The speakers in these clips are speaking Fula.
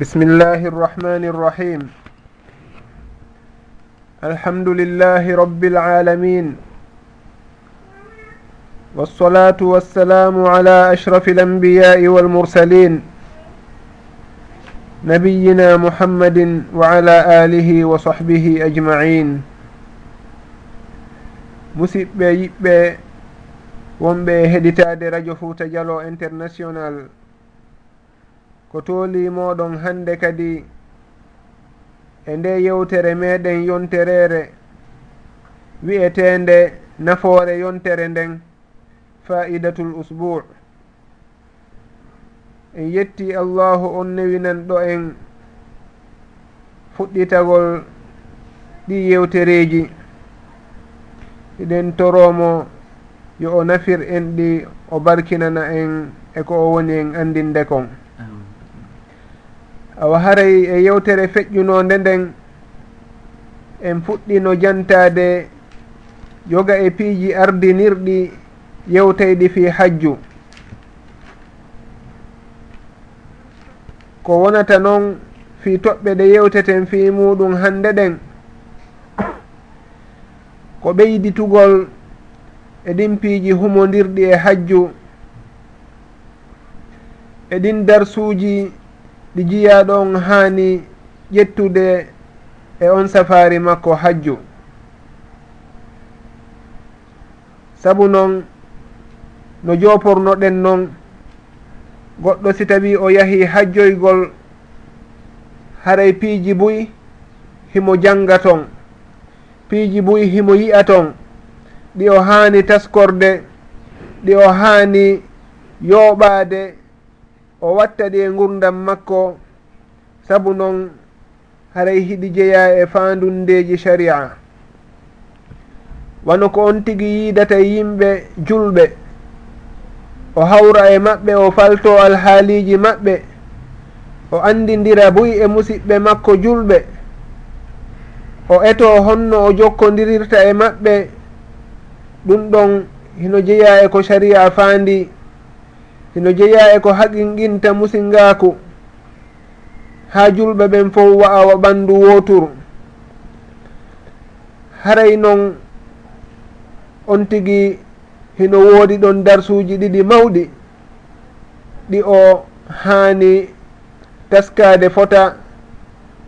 بسم الله الرحمن الرحيم الحمد لله رب العالمين والصلاة والسلام على أشرف الأنبياء والمرسلين نبينا محمد وعلى آله وصحبه أجمعين musidɓe yiɓɓe wonɓe heɗitade radio fouta dialo international. ko tolimoɗon hande kadi e nde yewtere meɗen yonterere wi'etende nafoore yontere nden fa'idatul usbou en yetti allahu on newinan ɗo en fuɗɗitagol ɗi yewtereji iɗen toromo yo o nafir en ɗi o barkinana en e ko o woni en andinde kon. awa haray e yewtere feƴƴunonde nden en fuɗɗino jantade yoga e piiji ardinirɗi yewteyɗi fi hajju. Ko wonata noon fi toɓɓe ɗe yewteten fi muɗum hande ɗen ko ɓeyditugol e ɗin piiji humodirɗi e hajju e ɗin darsuji ɗi jiyaɗon haani ƴettude e on safari makko hajju. Sabu noon no jopornoɗen noon goɗɗo si tawi o yahi hajjoygol haray piiji buy himo janga ton piiji buy himo yi'a ton ɗi o haani taskorde ɗi o haani yooɓaade o watta ɗi e gurdam makko sabu noon haray hiɗi jeeya e fandundeji sharia. Wano ko on tigi yiidata yimɓe julɓe o hawra e maɓɓe o falto alhaaliji maɓɓe o andidira buy e musidɓe makko julɓe o eto honno o jokkodirirta e maɓɓe ɗum ɗon hino jeeya e ko sharia faandi. hino jeeya e ko haqinqinta musingaku. Ha julɓe ɓen fof wa'awa ɓandu woturu haray noon on tigi hino woodi ɗon darsuji ɗiɗi mawɗi. Ɗi o haani taskade fota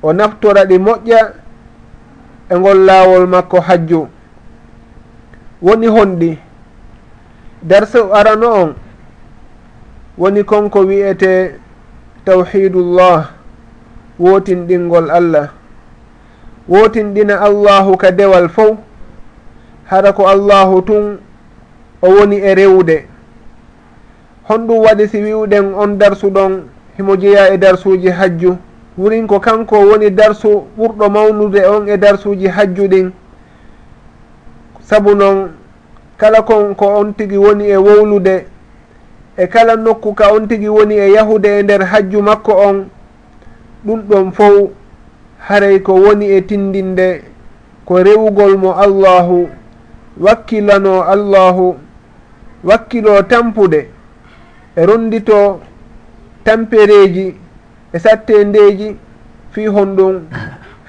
o naftora ɗi moƴƴa e ngol laawol makko hajju. Woni honɗi. Darse arano on. woni konko wiyete tawhidullah wotinɗingol allah. Wotinɗina allahu ka dewal fof hara ko allahu tun o woni e rewde. Honɗum waɗi si wiwɗen on darsu ɗon himo jeeya e darsuji hajju. Wurin ko kanko woni darsu ɓurɗo mawnude on e darsuji hajju ɗin sabu noon kala kon ko on tigi woni e wowlude e kala nokku ka on tigi woni e yahude e nder hajju makko on ɗum ɗon fof haray ko woni e tindinde ko rewugol mo allahu wakkilano allahu wakkilo tampude e rondito tampereji e sattendeji fi honɗum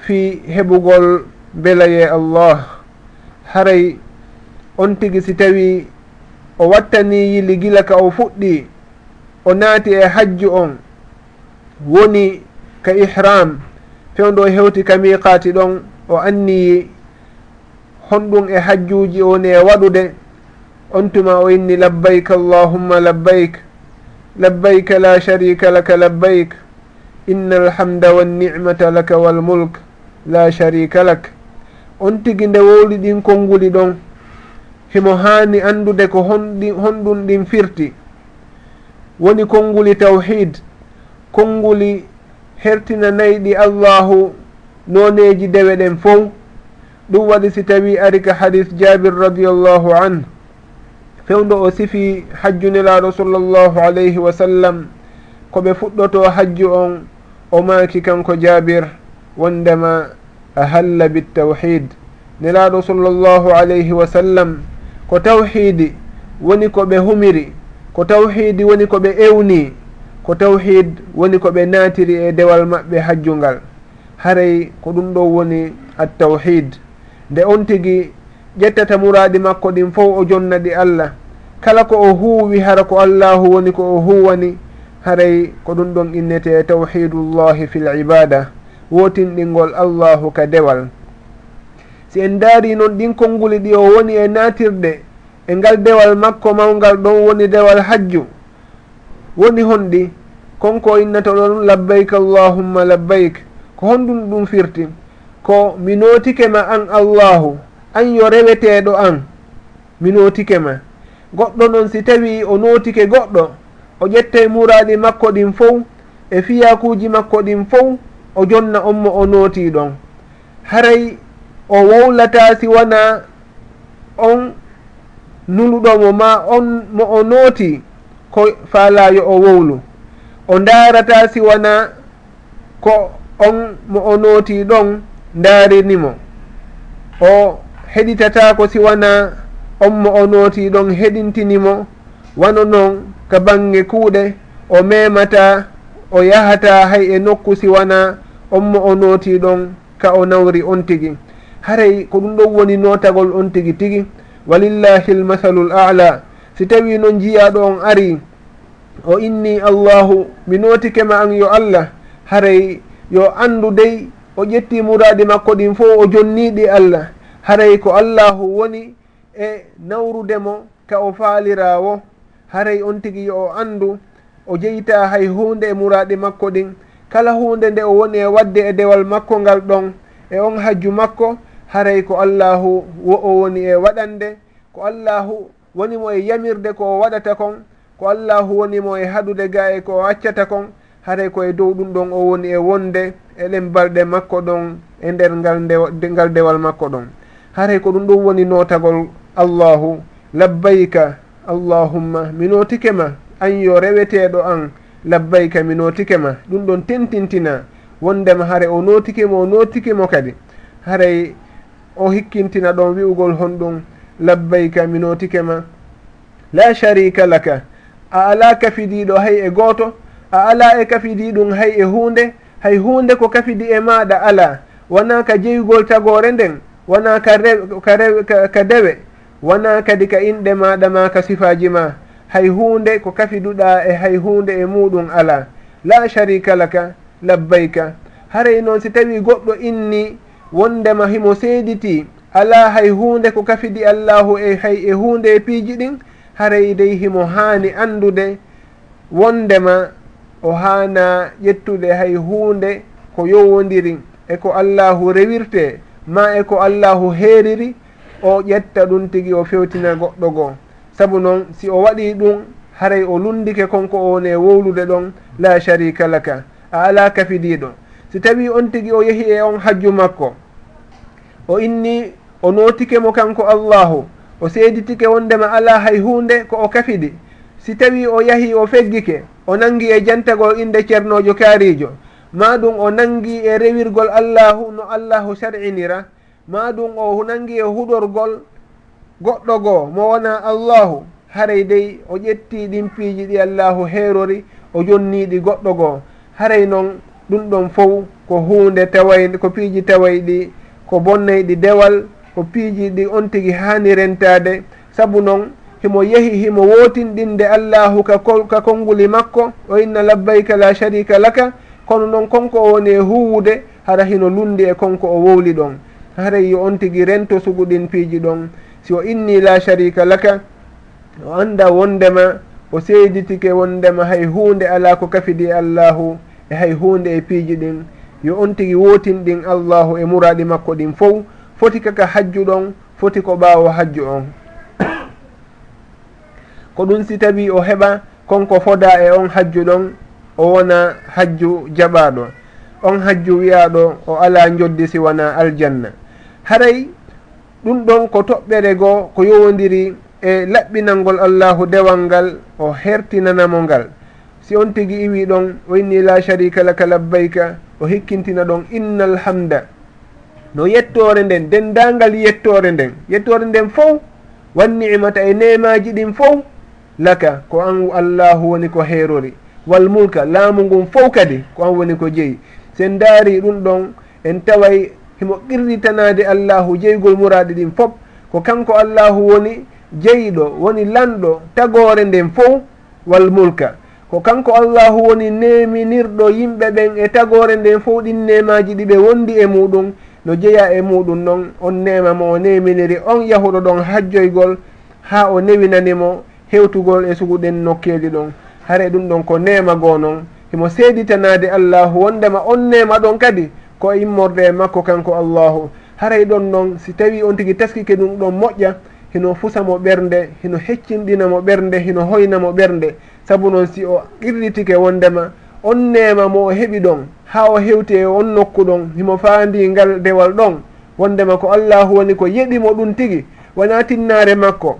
fi heɓugol beelaye allah. Haray on tigi si tawi o wattani yili gila ka o fuɗɗi o naati e hajju on woni ka ihram fewndo hewti ka miqati ɗon o anniyi honɗum e hajjuji woni e waɗude on tuma o inni labbayk allahumma labbayk labbayk la sharika laka labbayk inna alhamda wannicmata laka walmulk la sharika lak. On tigi nde wowli ɗin konnguli ɗon himo haani anndude ko honɗum ɗin firti. Woni konnguli tawhid konnguli hertina nayɗi allahu noneji dewe ɗen fof ɗum waɗi si tawi ari ka hadis jabir radiallahu an. Fewndo o sifi hajjunelaɗo sallllahu alayhi wa sallam koɓe fuɗɗoto hajju on o maaki kanko jabir wondema a ahalla bittawhid nelaɗo sallllahu alayhi wa sallam ko tawhidi woni ko ɓe humiri ko tawhidi woni ko ɓe ewni ko tawhid woni ko ɓe naatiri e dewal maɓɓe hajjungal haray ko ɗum ɗo woni attawhid. Nde on tigi ƴettata muraɗi makko ɗin fof o jonna ɗi allah. Kala ko o huuwi hara ko allahu woni ko o huwani haray ko ɗum ɗon innete tawhidullahi fil ibada. Wotinɗingol allahu ka dewal. si en daari noon ɗin konnguli ɗi o woni e naatirɗe e ngal dewal makko mawgal ɗon woni dewal hajju woni honɗi konko innata ɗon labbayk allahumma labbayk ko honɗum ɗum firti ko mi nootike ma an allahu an yo reweteɗo an mi nootike ma. Goɗɗo noon si tawi o nootike goɗɗo o ƴette muraɗi makko ɗin fof e fiyakuji makko ɗin fof o jonna on mo o nooti ɗon. Haray o wowlata si wona on nuluɗomo ma on mo o nooti ko faalayo o wowlu. O ndaarata si wona ko on mo o nooti ɗon ndaarinimo. O heɗitata ko si wona on mo o nooti ɗon heɗintinimo. Wano noon ka bange kuuɗe o memata o yahata hay e nokku si wona on mo o nooti ɗon ka o nawri on tigi. haray ko ɗum ɗon woni notagol on tigi tigi. Walillahi lmathalu l ala si tawi noon jiyaɗo on ari o inni allahu mi notikema an yo allah. Haray yo andu dey o ƴetti muradi makko ɗin fof o jonniɗi allah. Haray ko allahu woni e nawrudemo ka o faalirawo. Haray on tigi yo o andu o jeyta hay hunde e muraɗi makko ɗin. Kala hunde nde o woni e wadde e dewal makko ngal ɗon e on hajju makko haray ko allahu wo o woni e waɗande ko allahu wonimo e yamirde ko o waɗata kon ko allahu wonimo e haɗude ga e ko o accata kon haray koye dow ɗum ɗon o woni e wonde eɗen balɗe makko ɗon e nder ngal ngal dewal makko ɗon. Haray ko ɗum ɗum woni notagol allahu labbayka allahumma mi notike ma an yo reweteɗo an labbayka mi notike ma. Ɗum ɗon tentintina wondema haare o notikemo o notikemo kadi. Haray o hikkintina ɗon wi'ugol honɗum labbayka mi notike ma la sharika laka. A ala kafidiɗo hay e gooto? A ala e kafidiɗum hay e hunde hay hunde ko kafidi e maɗa ala wona ka jeyugol tagore nden? Wona ka rew ka rew ka dewe? Wona kadi ka inɗe maɗa ma ka sifaji ma hay hunde ko kafiduɗa e hay hunde e muɗum ala la sharika laka labbayka. Haray noon si tawi goɗɗo inni wondema himo seediti ala hay hunde ko kafidi allahu e hay e hunde e piiji ɗin haray dey himo haani andude wondema o haana ƴettude hay hunde ko yowodiri e ko allahu rewirte ma e ko allahu heeriri o ƴetta ɗum tigi o fewtina goɗɗo goo. Sabu noon si o waɗi ɗum haray o lundike konko o woni e wowlude ɗon la sharika laka a ala kafidiɗo si tawi on tigi o yehi e on hajju makko o inni o nootike mo kanko allahu o seeditike wondema ala hay hunde ko o kafiɗi si tawi o yahi o feggike o nangi e jantagol inde ceernojo kaarijo ma ɗum o nangi e rewirgol allahu no allahu sar'inira ma ɗum o nangi e huɗorgol goɗɗo goo mo wona allahu haray dey o ƴetti ɗin piiji ɗi allahu heerori o jonniɗi goɗɗo goo. Haray noon ɗum ɗon fof ko hunde taway ko piiji taway ɗi ko bonnay ɗi dewal ko piiji ɗi on tigi hani rentade saabu noon himo yehi himo wotinɗinde allahu ka, ka konnguli makko o inna labbayka la sharika laka kono noon konko o woni e huwude hara hino lundi e konko o wowli ɗon. Haray yo on tigi rento suguɗin piiji ɗon. Si o inni la sharika laka o anda wondema o seyditike wondema hay hunde ala ko kafidi allahu e hay hunde e piiji ɗin. yo on tigi wotinɗin allahu e muraɗi makko ɗin fof foti kaka hajju ɗon foti ko ɓaawo hajju on ko ɗum si tawi o heɓa konko foda e on hajju ɗon o wona hajju jaɓaɗo on hajju wiyaɗo o ala joddi si wona aljanna. Haray ɗum ɗon ko toɓɓere goo ko yowodiri e laɓɓinalngol allahu dewal ngal o hertinanamo ngal. Si on tigi iwi ɗon o inni la sharika laka labbayka o hikkintina ɗon inna alhamda no yettore nden dendangal yettore nden yettore nden fof wan nicmata e nemaji ɗin fof laka ko an allahu woni ko heerori wal mulka laamu ngun fof kadi ko an woni ko jeeyi sen daari ɗum ɗon en taway himo qirritanade allahu jeygol muraɗi ɗin fof ko kanko allahu woni jeyiɗo woni lanɗo tagore nden fof wal mulka. ko kanko allahu woni neminirɗo yimɓe ɓen e tagore nden fof ɗin nemaji ɗiɓe wondi e muɗum no jeeya e muɗum noon on nema mo o neminiri on yahuɗo ɗon hajjoygol ha o newinanimo hewtugol e suguɗen nokkeli ɗon. Hare ɗum ɗon ko nema goo noon himo seeditanade allahu wondema on nema ɗon kadi ko e immorde e makko kanko allahu. Haray ɗon noon si tawi on tigui taskike ɗum ɗon moƴƴa hino fusamo ɓernde hino heccinɗinamo ɓernde hino hoynamo ɓernde. saabu noon si o qirɗitike wondema on nema mo o heɓi ɗon ha o hewti e on nokku ɗon himo faandi ngal dewal ɗon wondema ko allahu woni ko yeɗimo ɗum tigi wona tinnare makko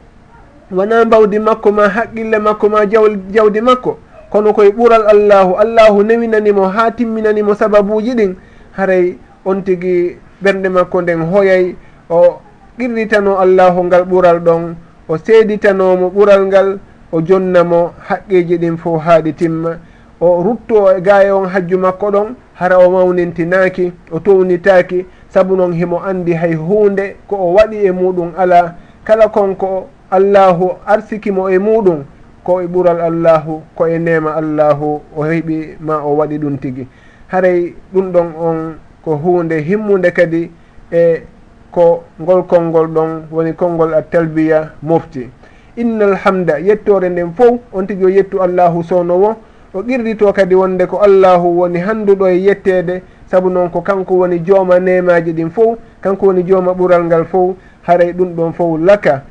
wona mbawdi makko ma haqqille makko ma jawl jawdi makko kono koye ɓural allahu allahu newinanimo ha timminanimo sababuji ɗin haray on tigi ɓernde makko nden hoyay o qirritano allahu ngal ɓural ɗon o seeditanomo ɓural ngal o jonnamo haqqeji ɗin fo haaɗi timma. O rutto e gaye on hajju makko ɗon hara o mawnintinaaki o townitaaki saabu noon himo andi hay hunde ko o waɗi e muɗum ala kala konko allahu arsikimo e muɗum ko e ɓural allahu ko e nema allahu o heɓi ma o waɗi ɗum tigi. Haray ɗum ɗon on ko hunde himmude kadi e ko ngol konngol ɗon woni konngol a talbiya mofti inna alhamda yettore nden fof on tigi o yettu allahu sownowo o qirrito kadi wonde ko allahu woni handuɗo e yettede saabu noon ko kanko woni jooma nemaji ɗin fof kanko woni jooma ɓural ngal fof haray ɗum ɗon fof laka.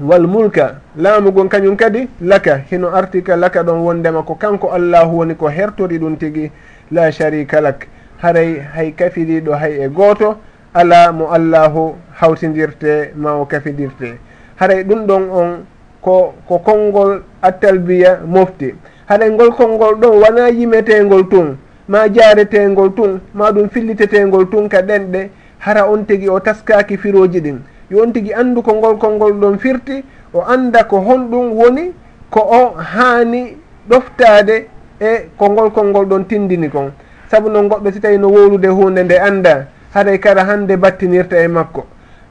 Wal mulka laamugon kañum kadi laka. Hino artika laka ɗon wondema ko kanko allahu woni ko hertori ɗum tigi la sharika lak. Haray hay kafiriɗo hay e gooto ala mo allahu hawtidirte ma o kafidirte. haray ɗum ɗon on ko ko konngol attalbiya mofti. Haɗay ngol konngol ɗon wona yimetegol tun ma jaretegol tun ma ɗum fillitetengol tun ka ɗenɗe. Hara on tigi o taskaki firoji ɗin. Yo on tigi andu ko ngol konngol ɗon firti o anda ko honɗum woni ko o haani ɗoftade e ko ngol konngol ɗon tindini kon. Saabu noon goɗɗo si tawi no wowlude hunde nde anda haɗay kara hande battinirta e makko.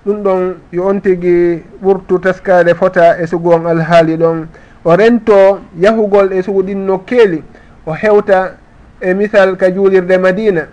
ɗum ɗon yo on tigi ɓurtu taskade fota e sugu on alhaali ɗon. O rento yahugol e sugu ɗin nokkeeli o hewta e misal ka juulirde madina.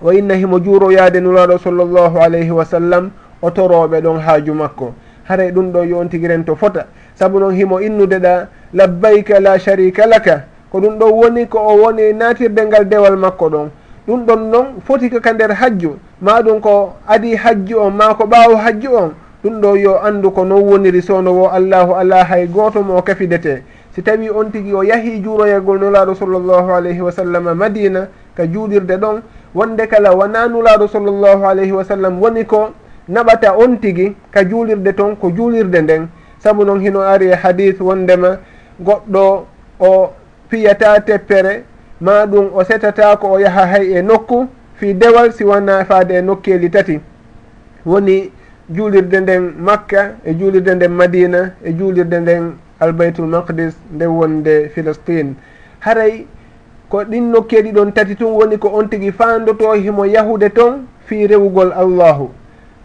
O wa innahimo juuroyaade nuraaɗo sallllahu alayhi wa sallam o torooɓe ɗon haaju makko. Haray ɗum ɗo yo on tigi rento fota. Sabu noon himo innude ɗa labbayka la sharika laka. Ko ɗum ɗon woni ko o woni natirde ngal dewal makko ɗon. ɗum ɗon noon foti ka ka nder hajju. Ma ɗum ko adi hajju on ma ko ɓaawo hajju on. Ɗum ɗo yo anndu ko non woniri sownowo allahu ala hay gooto mo kafidete si tawi on tigi o yahi juuroyagol nulaaɗo sallllahu alayhi wa sallam madina ka juuɗirde ɗon wonde kala wona nulaaɗo sallllahu alayhi wa sallam woni ko naɓata on tigi ka juulirde toon ko juulirde nden. Sabu noon hino ari e hadis wondema goɗɗo o fiyata teppere ma ɗum o setata ko o yaha hay e nokku fi dewal siwana faade e nokkeli tati. Woni juulirde nden makka e juulirde nden madina e juulirde nden albaytul maqdis nde wonde philistine haray ko ɗin nokkeeɗi ɗon tati tun woni ko on tigi faandoto himo yahude toon fi rewugol allahu.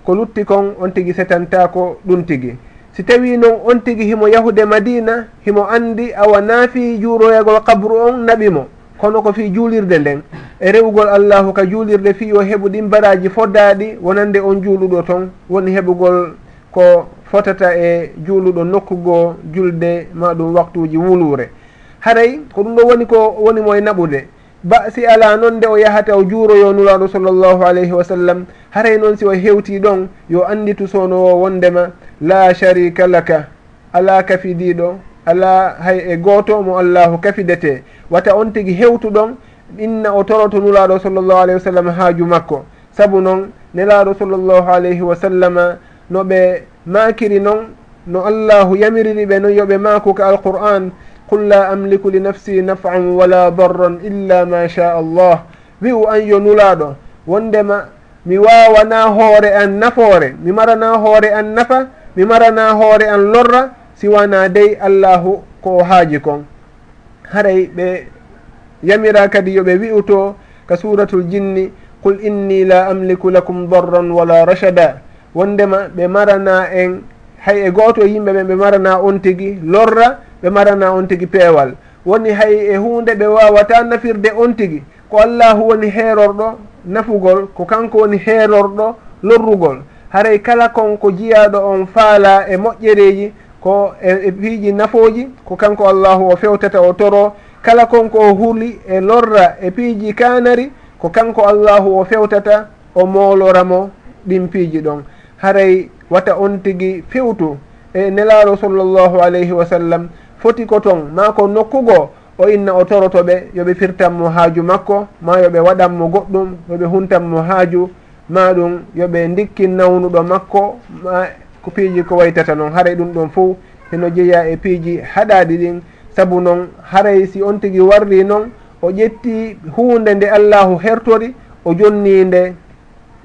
Ko lutti kon on tigi setantako ɗum tigi. Si tawi noon on tigi himo yahude madina himo anndi awa naafi juuroyagol kabru on naɓimo kono ko fi juulirde nden. E rewugol allahu ka juulirde fi yo heɓu ɗin baraji foddaɗi wonande on juuluɗo toon woni heɓugol ko fotata e juuluɗo nokkugo julde ma ɗum waktuji wuluure haray ko ɗum ɗo woni ko woni mo e naɓude. Ba si ala noon nde o yahata o juuroyo nulaaɗo sallllahu alayhi wa sallam. Haray noon si o hewti ɗon yo anditu sownowo wondema la sharika laka ala kafidiɗo ala hay e gooto mo allahu kafidete. Wata on tigi hewtuɗon inna o toroto nulaaɗo sallllahu alayhi wa sallam haaju makko. Sabu noon nelaaɗo sallllahu alayhi wa sallama no ɓe maakiri noon no allahu yamiriri ɓe noon yoɓe maakuka alqur'an qul la amliku li nafsi nafan wala darran illa ma sha allah. Wi'u an yo nulaaɗo wondema mi wawana hoore an nafoore mi marana hoore an nafa mi marana hoore an lorra siwana dey allahu ko haaji kon. Haray ɓe yamira kadi yoɓe wi'uto ka suratul jinni qul inni la amliku lakum darran wala rachada wondema ɓe marana en hay e gooto yimɓe ɓen ɓe marana on tigi lorra ɓe marana on tigi peewal woni hay e hunde ɓe wawata nafirde on tigi. Ko allahu woni heerorɗo nafugol ko kanko woni heerorɗo lorrugol. Haray kala kon ko jiyaɗo on faala e moƴƴereji ko e, e piiji nafooji ko kanko allahu o fewtata o toro kala konko o huli e lorra e piiji kanari ko kanko allahu o fewtata o mooloramo ɗin piiji ɗon. Haray wata on tigi fewtu e nelaaro sallllahu alayhi wa sallam foti ko ton ma ko nokkugo o inna o toroto ɓe yoɓe firtanmo haaju makko ma yoɓe waɗanmo goɗɗum yoɓe huntanmo haaju ma ɗum yoɓe dikkin nawnuɗo makko ma ko piiji ko waytata noon haray ɗum ɗon fo heno jeeya e piiji haɗaɗi ɗin. Saabu noon haray si on tigi warri noon o ƴetti hunde nde allahu hertori o jonninde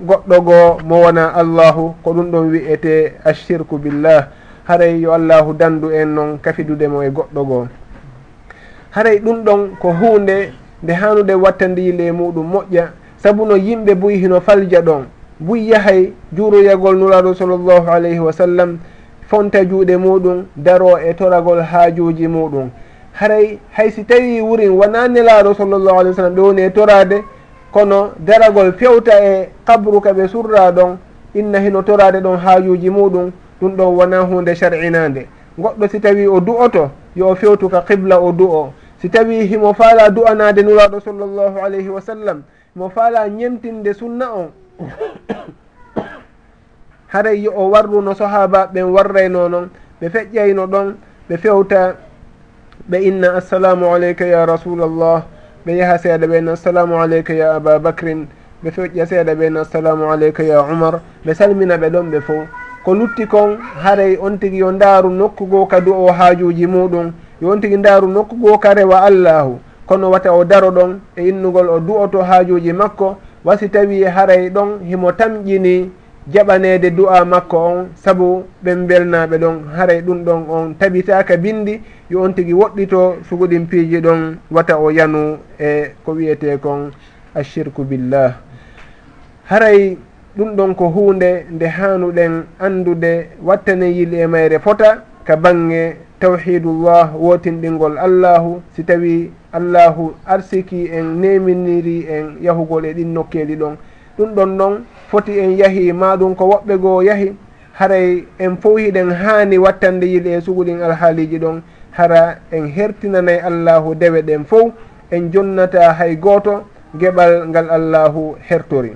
goɗɗo goo mo wona allahu. Ko ɗum ɗon wiyete ashirku billah. Haray yo allahu dandu en noon kafidudemo e goɗɗo goo. Haray ɗum ɗon ko hunde nde hanude wattandile muɗum moƴƴa. Saabu no yimɓe boyi hino falja ɗon. wuyyahay juuroyagol nuraɗo sallllahu alayhi wa sallam fonta juuɗe muɗum daro e toragol haajuji muɗum. Haray hay si tawi wurin wona nelaɗo sallllahu alih w sallam ɓe woni e torade kono daragol fewta e kabru ka ɓe surra ɗon inna hino torade ɗon haajuji muɗum ɗum ɗon wona hunde shar'inande goɗɗo si tawi o du'oto yo o fewtu ka qibla o du'o. Si tawi himo faala du'anade nuraɗo sallllahu alayhi wa sallam mo faala ñemtinde sunna on haray yo o warruno sahaba ɓen warrayno noon ɓe feƴƴayno ɗon ɓe fewta ɓe inna assalamu aleyka ya rasulallah ɓe yaha seeɗa ɓen assalamu aleyka ya ababacrin ɓe feƴƴa seeɗa ɓen assalamu aleyka ya umar ɓe salmina ɓe ɗon ɓe fof ko lutti kon haray on tigi yo ndaaru nokkugo kadu o haajuji muɗum yo on tigi ndaaru nokkugo ka rewa allahu. Kono wata o daro ɗon e innugol o du'oto haajuji makko wasi tawi haray ɗon himo tamƴini jaɓanede du'a makko on saabu ɓen belnaɓe ɗon haray ɗum ɗon on tabitaka bindi yo on tigui woɗɗito suguɗin piiji ɗon wata o yanu e ko wiyete kon ashirku billah. Haray ɗum ɗon ko hunde nde hanuɗen andude wattane yili e mayre fota ka bange tawhidullah wotinɗingol allahu si tawi allahu arsiki en neminiri en yahugol e ɗin nokkeeli ɗon. Ɗum ɗon noon foti en yahi maɗum ko woɓɓe goo yahi haray en fof hiɗen haani wattande yiɗe e suguɗin alhaaliji ɗon hara en hertinanay allahu dewe ɗen fof en jonnata hay gooto geɓal ngal allahu hertori.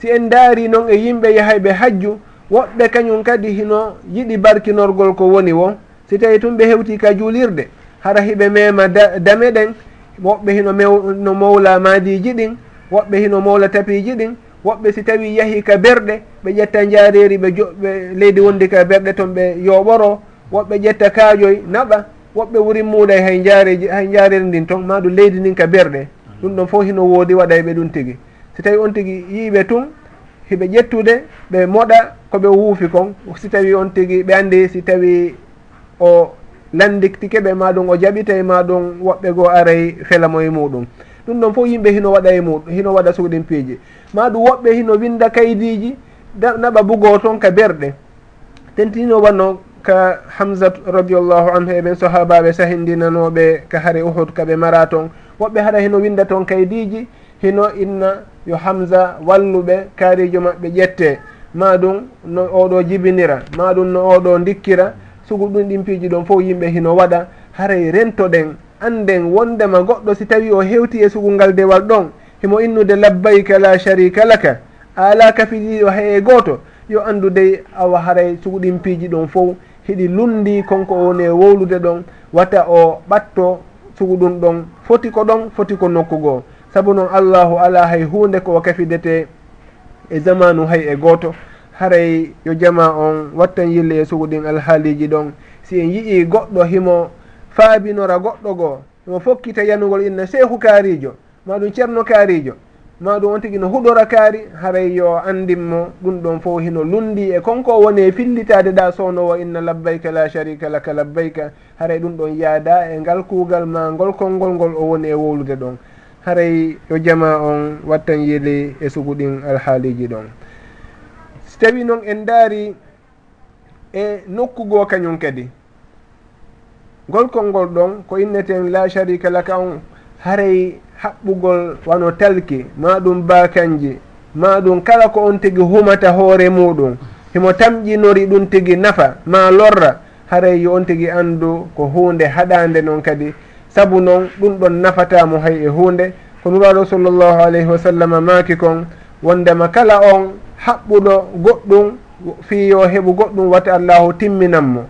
Si en daari noon e yimɓe yahayɓe hajju woɓɓe kañum kadi hino yiɗi barkinorgol ko woni wo. Si tawi tun ɓe hewti ka juulirde hara hiɓe mema dame ɗen woɓɓe hino mew no mowla maadiji ɗin woɓɓe hino mowla tapiji ɗin woɓɓe si tawi yahi ka berɗe ɓe ƴetta jareri ɓe joɓɓe leydi wondi ka berɗe toon ɓe yoɓoro woɓɓe ƴetta kaajoy naɓa woɓɓe wuri muuɗay hay jareji hay jareri ndin toon maɗum leydi ndin ka berɗe. Ɗum ɗon fof hino woodi waɗay ɓe ɗum tigi. Si tawi on tigi yiiɓe tun hiɓe ƴettude ɓe moɗa koɓe wuufi kon. Si tawi on tigi ɓe andi si tawi o landikti keɓe ma ɗum o jaɓita e ma ɗum woɓɓe goo aray felamo e muɗum. Ɗum ɗon fof yimɓe hino waɗa e muɗum hino waɗa suuɗin piiji. Ma ɗum woɓɓe hino winda kaydiji naɓa bugoo toon ka berɗe. Tentino wanno ka hamsat radiallahu anhu eɓen sahabaɓe sahindinanoɓe ka hare uhud kaɓe mara toon woɓɓe hara hino winda toon kaydiji hino inna yo hamsa walluɓe kaarijo maɓɓe ƴette ma ɗum no oɗo jibinira ma ɗum no oɗo dikkira sugol ɗum ɗin piiji ɗon fof yimɓe hino waɗa haray rentoɗen anden wondema goɗɗo si tawi o hewti e sugol ngal dewal ɗon himo innude labbayka la sharika laka alaka fiɗiɗo hay e gooto yo anndu dey awa haray suguɗin piiji ɗon fof hiɗi lundi konko woni e wowlude ɗon wata o ɓatto sugu ɗum ɗon foti ko ɗon foti ko nokku goo sabu noon allahu ala hay hunde ko o kafidete e zamanu hay e gooto haray yo jama on wattan yille e suguɗin alhaaliji ɗon. Si en yii goɗɗo himo faabinora goɗɗo goo himo fokkita yanugol inna seehu kaarijo ma ɗum ceerno kaarijo ma ɗum on tigi no huɗora kaari haray yo andinmo ɗum ɗon fof hino lundi e konko woni e fillitade ɗa sownowo inna labbayka la sharika laka labbayka haray ɗum ɗon yaada e ngal kuugal ma ngol konngol ngol o woni e wowlude ɗon. Haray yo jama on wattan yeeli e suguɗin alhaaliji ɗon. so tawi noon en daari e nokku goo kañum kadi. Golkol ngol ɗon ko inneten la sharika laka on haray haɓɓugol wano talki ma ɗum bakanji ma ɗum kala ko on tigi humata hoore muɗum. Himo tamƴinori ɗum tigi nafa ma lorra haray yo on tigi andu ko hunde haɗande noon kadi. Saabu noon ɗum ɗon nafatamo hay e hunde. Ko nuraɗo sallllahu alayhi wa sallam maki kon wondema kala on haɓɓuɗo goɗɗum fi yo heɓu goɗɗum wate allahu timminanmo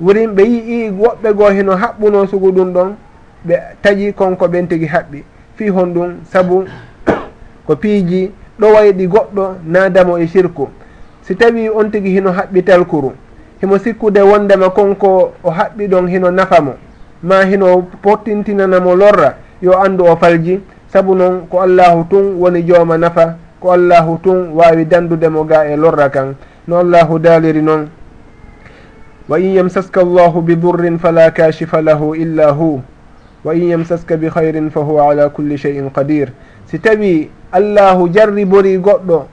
worin ɓe yii woɓɓe goo heno haɓɓuno sugu ɗum ɗon ɓe taji konko ɓen tigi haɓɓi. Fi hon ɗum saabu ko piiji ɗo wayɗi goɗɗo nadamo e sirku si tawi on tigi hino haɓɓi talkuru himo sikkude wondema konko o haɓɓi ɗon hino nafamo ma hino pottintinanamo lorra yo andu o falji saabu noon ko allahu tun woni jooma nafa ko allahu tun wawi dandudemo ga e lorra kan no allahu daliri noon wa in yamsaska allahu bi durrin fala kashifa lahu illa hu. Wa in yamsaska bi hayrin fa huwa ala culli cheyin qadir. Si tawi allahu jarribori goɗɗo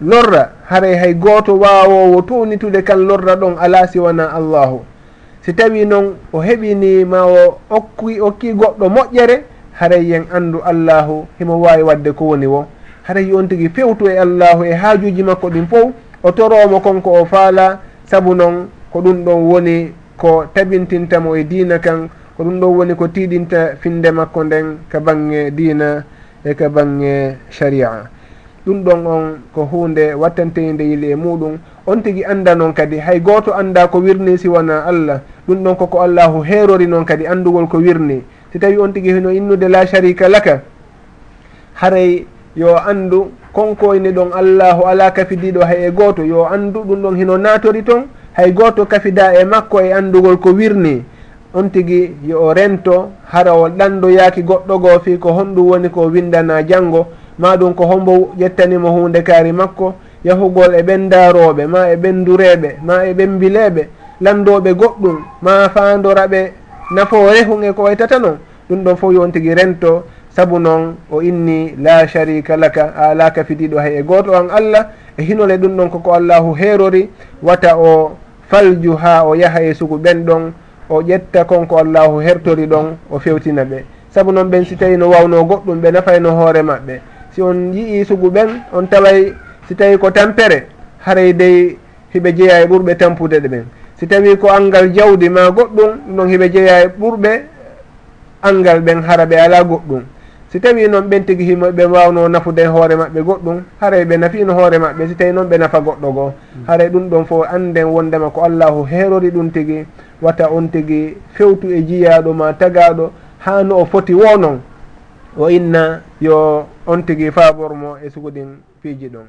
lorra haray hay gooto waawowo tunitude kan lorra ɗon ala siwana allahu. Si tawi noon o heɓini ma o okki okki goɗɗo moƴƴere haray yen anndu allahu himo wawi wadde ko woni wo. haray on tigui fewtu e allahu e haajuji makko ɗin fof o toromo konko o faala saabu noon ko ɗum ɗon woni ko tabintintamo e diina kan ko ɗum ɗon woni ko tiiɗinta finde makko nden ka bange diina e ka bange sharia. Ɗum ɗon on ko hunde wattanteyde yili e muɗum on tigui anda noon kadi hay goto anda ko wirni siwana allah ɗum ɗon koko allahu herori noon kadi andugol ko wirni. Si tawi on tigui hino innude la sharika laka haray yo andu konkoyni ɗon allahu ala kafidiɗo hay e goto yo andu ɗum ɗon hino natori toon hay goto kafida e makko e andugol ko wirni. On tigi yo o rento harawol ɗandoyaaki goɗɗo goo fi ko honɗum woni ko windana janngo ma ɗum ko hombo ƴettanimo hunde kaari makko yahugol e ɓendarooɓe ma e ɓendureeɓe ma e ɓembileeɓe landoɓe goɗɗum ma fandoraɓe nafoore hun e ko waytata noon ɗum ɗon fof yon tigi rento saabu noon o inni la sharika laka alaka fidiɗo hay e goto an allah e hinole ɗum ɗon koko allahu heerori wata o falju ha o yaha e sugu ɓen ɗon o ƴetta konko allahu hertori ɗon o fewtina ɓe. Saabu noon ɓen si tawi no wawno goɗɗum ɓe nafayno hoore maɓɓe. Si on yii sugu ɓen on taway si tawi ko tampere haray dey hiɓe jeeya e ɓurɓe tampude ɗe ɓen. Si tawi ko angal jawdi ma goɗɗum ɗum ɗon hiɓe jeeya e ɓurɓe angal ɓen hara ɓe ala goɗɗum. si tawi noon ɓen tigi himo ɓe wawno nafude hoore maɓɓe goɗɗum haray ɓe nafino hoore maɓɓe. Si tawi noon ɓe nafa goɗɗo goo mm. haray ɗum ɗon fof anden wondema ko allahu herori ɗum tigi wata on tigi fewtu e jiyaɗo ma tagaɗo ha no o foti wo noon o inna yo on tigi fabormo e sugudin piiji ɗon.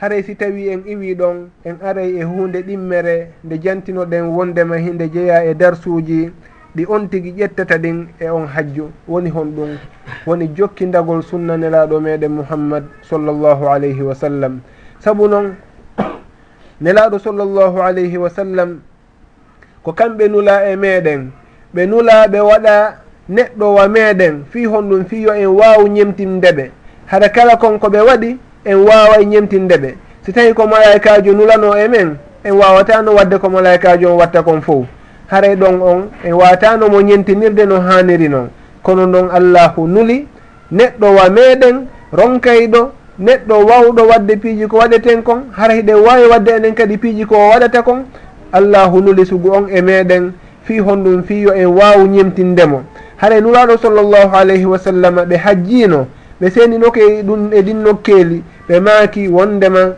Haray si tawi en iwi ɗon en aray e hunde ɗimmere nde jantinoɗen wondema hinde jeeya e darsuji ɗi on tigi ƴettata ɗin e on hajju. Woni hon ɗum. Woni jokkidagol sunna nelaɗo meɗen mouhammad sallllahu alayhi wa sallam. Saabu noon nelaɗo sallllahu alayhi wa sallam ko kamɓe nula e meɗen ɓe nula ɓe waɗa neɗɗo wa meɗen fi hon ɗum fi yo en waw ñemtindeɓe haɗa kala konko ɓe waɗi en wawa ñemtindeɓe si tawi ko malaikajo nulano e men en wawatano wadde ko malaikajo on watta kon fof haray ɗon on e watanomo ñentinirde no haniri noon kono noon allahu nuli neɗɗo wa meɗen ronkayɗo neɗɗo wawɗo wadde piiji ko waɗeten kon haray ɗe wawi wadde enen kadi piiji ko waɗata kon. Allahu nuli sugu on e meɗen fi honɗum fiyo en waw ñemtindemo haray nuraɗo sallllahu alayhi wa sallam ɓe hajjino ɓe seninoke ɗum e ɗin nokkeeli ɓe maaki wondema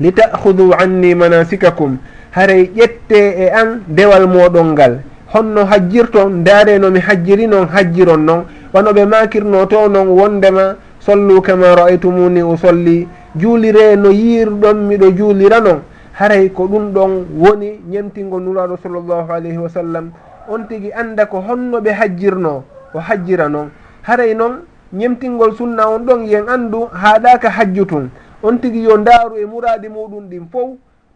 li ta'hudu anni manasikakum. haray ƴette e an dewal moɗon ngal. Honno hajjirton ndaare nomi hajjiri noon hajjiron noon wanoɓe makirno to noon wondema sollu kama ra'aytumuni usolli. Juulire no yirɗon miɗo juulira noon haray ko ɗum ɗon woni ñemtingo nuraɗo sallllahu alayhi wa sallam. On tigui anda ko honno ɓe hajjirno o hajjira noon haray noon ñemtingol sunna on ɗon yen anndu haaɗaka hajju tun on tigi yo ndaaru e muraadi muɗum ɗin fof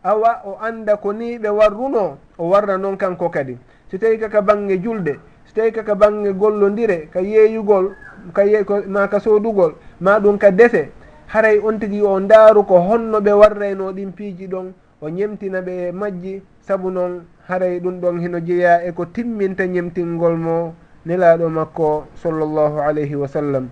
awa o anda ko ni ɓe warruno o warra noon kanko kadi. So tawi kaka bange julde so tawi kaka bange gollodire ka yeeyugol ka ye ma ka soodugol ma ɗum ka dese haray on tigi o ndaaru ko honno ɓe warrayno ɗin piiji ɗon o ñemtina ɓe e majji sabu noon haray ɗum ɗon hino jeeya e ko timminta ñemtingol mo nelaaɗo makko sallllahu alayhi wa sallam.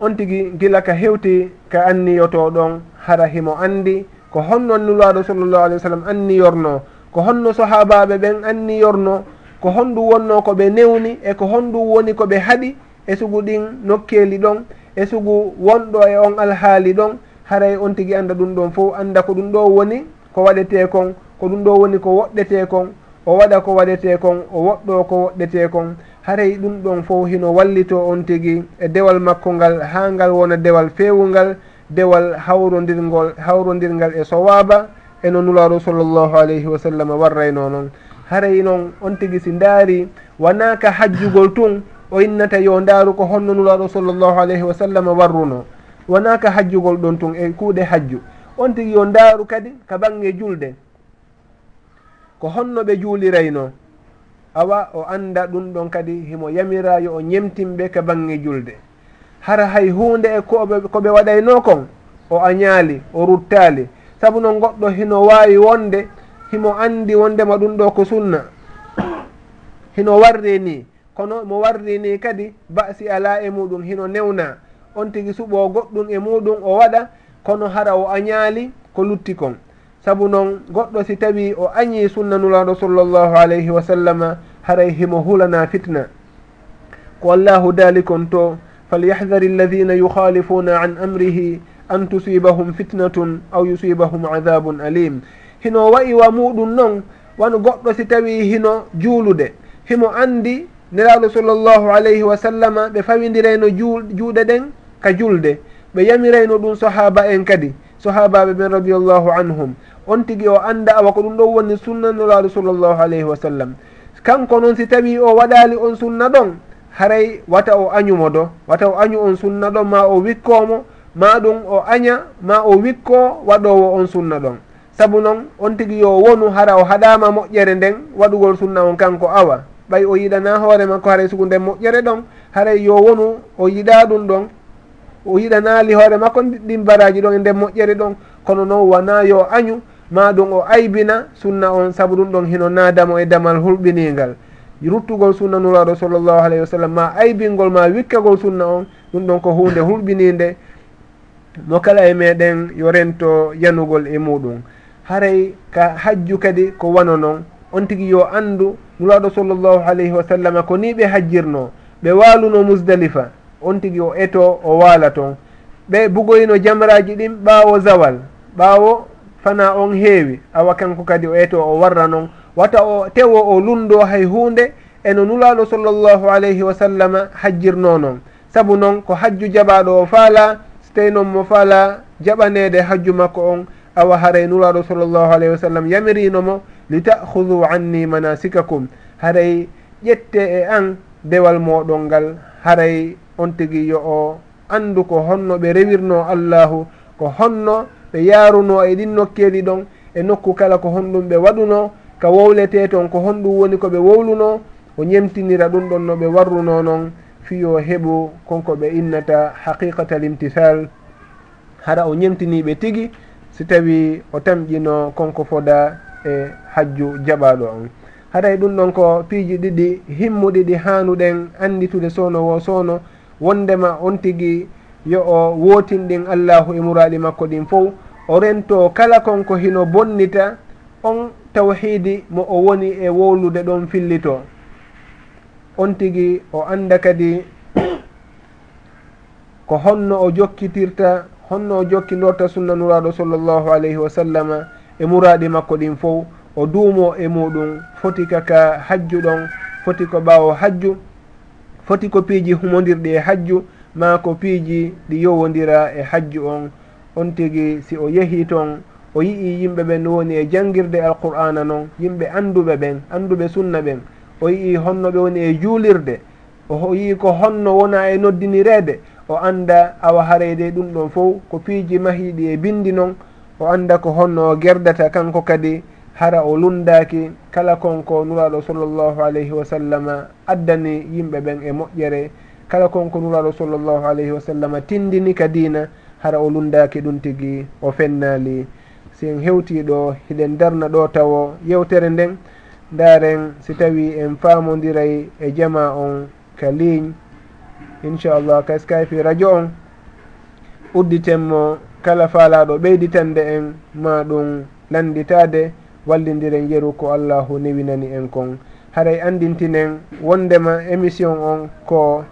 On tigi gila ka hewti ka anniyoto ɗon hara himo anndi ko honno nulaaɗo sallllahu alih w sallam anni yorno. Ko honno sahabaɓe ɓen anni yorno. Ko honndu wonno ko ɓe newni e ko honndu woni ko ɓe haɗi e sugu ɗin nokkeeli ɗon e sugu wonɗo e on alhaali ɗon haray on tigi annda ɗum ɗon fof annda ko ɗum ɗo woni ko waɗete kon ko ɗum ɗo woni ko woɗɗete kon o waɗa ko waɗete kon o woɗɗo ko woɗɗete kon haray ɗum ɗon fof hino wallito on tigi e dewal makko ngal haa ngal wona dewal feewungal dewal hawrodirgol hawrodirgal e sowaba eno nulaɗo sallllahu alayhi wa sallam warrayno noon haray noon on tigi si ndaari wonaka hajjugol tun o innata yo ndaaru ko honno nulaɗo sallllahu alayhi wa sallam warruno. Wonaka hajjugol ɗon tun e kuuɗe hajju. On tigi yo ndaaru kadi ka bange julde. Ko honno ɓe juulirayno awa o annda ɗum ɗon kadi himo yamira yo o ñemtinɓe ka bange julde. hara hay hunde e koɓe koɓe waɗayno kon o añaali o ruttaali. Saabu noon goɗɗo hino waawi wonde himo anndi wondema ɗum ɗo ko sunna. Hino warri ni kono mo warri ni kadi basi ala e muɗum hino newna on tigi suɓo goɗɗum e muɗum o waɗa kono hara o añaali ko lutti kon. Saabu noon goɗɗo si tawi o añi sunna nulaaɗo sallllahu alayhi wa sallam haray himo hulana fitna. Ko allahu daali kon to فليحذر الذين yukhalifuna an amrihi an tusibahum fitnatun aw yusibahum adabun alim hino wayi wa muɗum noon wano goɗɗo si tawi hino juulude. Himo andi nelaɗo sallllahu alayhi wa sallama ɓe fawindirayno juuɗe ɗen ka julde ɓe yamirayno ɗum sahaba en kadi sahabaɓe ɓen radiallahu anhum. On tigi o anda awa ko ɗum ɗon woni sunna nelaɗo sallllahu alayhi wa sallam. Kanko noon si tawi o waɗali on sunna ɗon haray wata o añumo do wata o añu on sunna ɗon ma o wikkomo ma ɗum o aña ma o wikko waɗowo on sunna ɗon. Saabu noon on tigi yo wonu hara o haɗama moƴƴere nden waɗugol sunna on kanko awa. Ɓay o yiɗana hoore makko haray sugu nden moƴƴere ɗon haray yo wonu o yiɗa ɗum ɗon. O yiɗanali hoore makko ɗin baraji ɗon e nden moƴƴere ɗon. Kono noon wona yo añu ma ɗum o aybina sunna on saabu ɗum ɗon hino nadamo e damal hulɓinigal ruttugol sunna nuraɗo sallllahu alayhi wa sallam ma aybingol ma wikkagol sunna on ɗum ɗon ko hunde hulɓininde. Mo kala e meɗen yo rento yanugol e muɗum. Haray ka hajju kadi ko wano noon on tigui yo andu nuraɗo sallllahu alayhi wa sallam ko ni ɓe hajjirno ɓe waluno musdalifa on tigui o eto o waala toon ɓe bugoyno jamraji ɗin ɓawo zawal ɓawo fana on heewi. Awa kanko kadi o eto o warra noon wata o tewo o lundo hay hunde eno nulaɗo sallllahu alayhi wa sallam hajjirno noon saabu noon ko hajju jaɓaɗo o faala so tawi noon mo faala jaɓanede hajju makko on awa haray nulaɗo sallllahu alayhi wa sallam yamirinomo li tahudu anni manasikakum. Haray ƴette e an dewal moɗon ngal haray on tigui yo o andu ko honno ɓe rewirno allahu ko honno ɓe yaruno e ɗin nokkeeli ɗon e nokku kala ko honɗum ɓe waɗuno ka wowlete toon ko honɗum woni ko ɓe wowluno o ñemtinira ɗum ɗon no ɓe warruno noon fiyo heɓu konko ɓe innata haqiqata limtisal hara o ñemtiniɓe tigi si tawi o tamƴino konko foda e hajju jaɓaɗo on haray e ɗum ɗon ko piiji ɗiɗi himmuɗi ɗi hanuɗen anditude sowno wo sowno wondema on tigi yo o wotinɗin allahu e muraɗi makko ɗin fof o rento kala konko hino bonnita on tawhidi mo o woni e wowlude ɗon fillito. On tigi o anda kadi ko honno o jokkitirta honno o jokkidorta sunna nuraɗo sallllahu alayhi wa sallam e muraɗi makko ɗin fof o duumo e muɗum foti kaka hajju ɗon foti ko ɓawo hajju foti ko piiji humodirɗi e hajju ma ko piiji ɗi yowodira e hajju on. On tigi si o yehi toon o yii yimɓe ɓen no woni e jangirde alqur'ana noon yimɓe annduɓe ɓen annduɓe sunna ɓen o yii honno ɓe woni e juulirde o yii ko honno wona e noddinireede o annda awa hareyde ɗum ɗon fof ko piiji mahiiɗi e bindi noon o annda ko honno o gerdata kanko kadi hara o lundaaki kala konko nuraɗo sallllahu alayhi wa sallam addani yimɓe ɓen e moƴƴere kala konko nuraɗo sallllahu alayhi wa sallam tindini ka diina hara o lundaaki ɗum tigi o fennali si en hewtiɗo hiɗen darna ɗo tawo yewtere nden. Ndaren si tawi en faamodiray e jama on ka ligne inchallah ka skype radio on. Udditenmo kala faalaɗo ɓeyditande en ma ɗum landitade wallidiren yeru ko allahu newinani en kon. Haray andintinen wondema émission on ko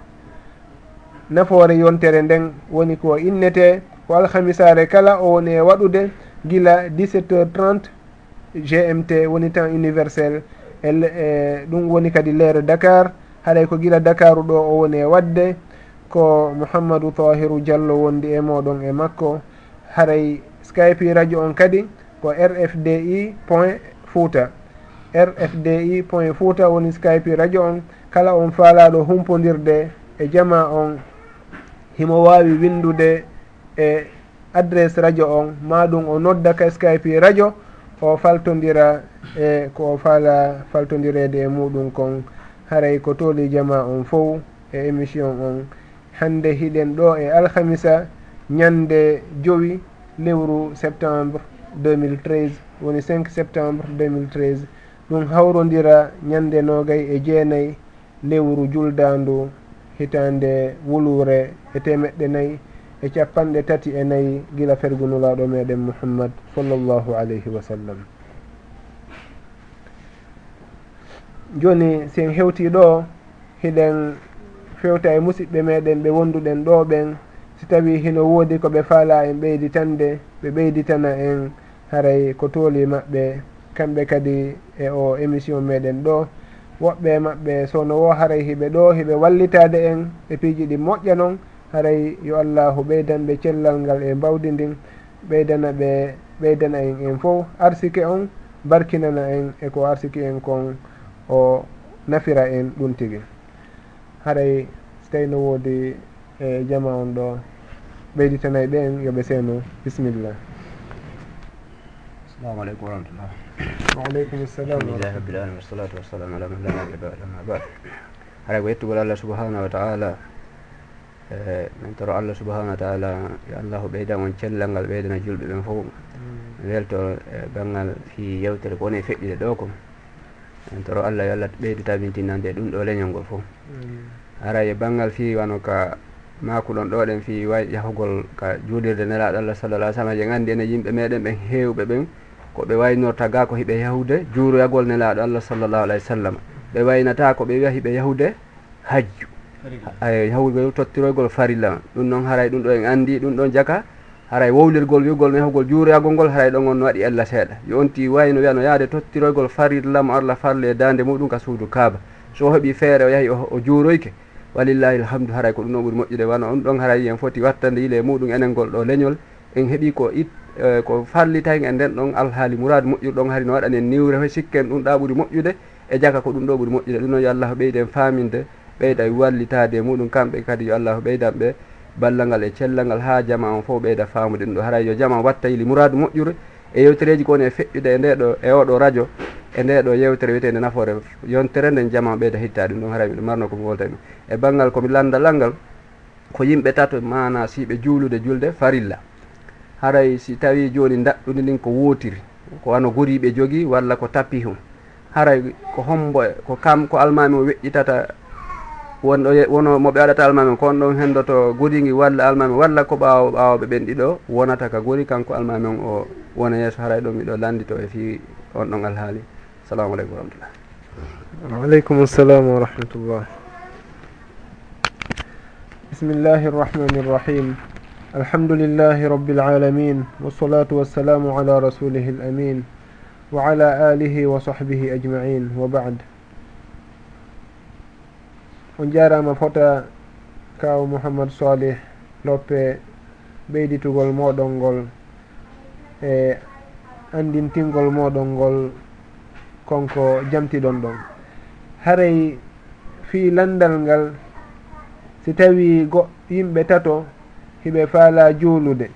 nafoore yontere nden woni ko innete. Ko alhamisare kala o woni e waɗude gila 17 heures 30 gmt woni temps universel. E ɗum woni kadi leere dakar. Haɗay e ko gila dakaru ɗo o woni e wadde. Ko mouhammadou tahiru diallo wondi e moɗon e makko. Haray e skype radio on kadi ko rfdi point fouta. Rfdi point fouta woni skype radio on. Kala on faalaɗo humpodirde e jama on. Himo wawi windude e adresse radio on ma ɗum o nodda ka skype radio o faltodira e ko o fala faltodirede e muɗum kon. Haray ko tooli jama on fof e émission on. Hande hiɗen ɗo e alhamisa ñande jowi lewru septembre 2013 woni 5 septembre 2013 ɗum hawrodira ñande nogay e jeenayyi lewru juldandu hitande wulure e temeɗɗe nayyi e capanɗe tati e nayyi gila fergunulaɗo meɗen mouhammad sallllahu alayhi wa sallam. Joni sen hewti ɗo hiɗen fewta e musidɓe meɗen ɓe wonduɗen ɗo ɓen si tawi hino woodi koɓe faala en ɓeyditande ɓe ɓeyditana en haray ko tooli maɓɓe kamɓe kadi e o émission meɗen ɗo. Woɓɓe maɓɓe sowno wo haray hiɓe ɗo hiɓe wallitade en e piiji ɗi moƴƴa noon haray yo allahu ɓeydanɓe cellal ngal e mbawdi ndin ɓeydana ɓe ɓeydana en en fof. Arsike on barkinana en eko arsiki en kon o nafira en ɗum tigi. Haray so tawi no woodi e jama on ɗo ɓeyditanayi ɓe en yooɓe seeno bisimillah assalamu aleykum warahmatullah waaleykum salam alhamdulillahi rabbil alamin wassalatu wassalamu ala man la nabi ba'd ma ba'd. Haray ko yettugol allah subahanahu wa taala Eh, min toro allah subahanahu wa taala yo allahu o ɓeydan on cellal ngal ɓeydana julɓe ɓen fof. Mm. Welto e banggal fi yewtere ko woni e feƴƴude ɗo ko. Min toro allah yo allah ɓeydu tabintinande ɗum ɗo leñol ngol fof. Mm. Ara e banggal fi wano ka makuɗon ɗo ɗen fi way yahugol ka juulirde nelaɗo allah sallallah ai sallam je gandi ene yimɓe meɗen ɓen hewɓe ɓen ko ɓe waynorta ga ko hiɓe yahude juuroyagol nelaɗo allah sallllahu alayhi wa sallam ɓe waynata ko ɓe wiya hiɓe yahude hajju. ay hawrgol tottiroygol farilla. Ɗum noon haray ɗum ɗo en anndi ɗum ɗon jaka. Haray wowlirgol wigol mehugol juuragol ngol haray ɗon on no waɗi allah seeɗa. Yo onti wayno wiya no yaade tottiroygol farilla mo allah farle e dande muɗum ka suudu kaaba. So heeɓi feere o yahi o juuroyke. Walillahi alhamdu haray ko ɗum ɗon ɓuuri moƴƴude. Wano on ɗon haray en foti wattande yile e muɗum enen gol ɗo leñol. En heeɓi ko it e, ko fallitay e nden ɗon alhaali mourad moƴƴuɗon hari no waɗani en niwre ho sikken ɗum ɗa ɓuuri moƴƴude. E jaka ko ɗum ɗo ɓuuri moƴƴude. Ɗum noon yo allah ɓeyde en faaminde. ɓeyda wallitade e muɗum kamɓe kadi yo allahu ɓeydan ɓe ballal ngal e cellal ngal ha jama on fof ɓeyda famude ɗum ɗo. Haray yo jama watta yili mouradu moƴƴure e yewtereji kowoni e feƴƴude e ndeɗo e oɗo radio e nde ɗo yewtere wiyetede nafoore yontere nden jama ɓeyda hittade ɗum ɗon. Haray miɗo marno e e komi woltami e banggal komi landalal ngal ko yimɓe tato mana siɓe juulude julde farilla. Haray si tawi joni daɗɗude ndin ko wotiri ko wano goriɓe jogui walla ko tappi hum haray ko hombo ko kam ko almami o weƴƴitata wonɗo wono moɓe waɗata almami ko on ɗon hendoto to walla almami walla ko ɓawo ɓawoɓe ɓen ɗiɗo wonata ka gori kanko almami on o wona yeeso haray ɗo miɗo landito e fi on ɗon alhaali. Salamu aleykum wa rahmatullah. Waaleykum salam wa rahmatullah. Bismillahi irrahmani irrahim alhamdulillahi rabbi lalamin wassalatu wassalamu ala rasulihi l amin wa ala alihi wa sahbihi ajmain. Wa bad. on jarama fota kaw mouhammad salih loppe ɓeyditugol moɗon ngol e andintingol moɗon ngol konko jamtiɗon ɗon. Haray fi landal ngal si tawi go yimɓe tato hiɓe faala juulude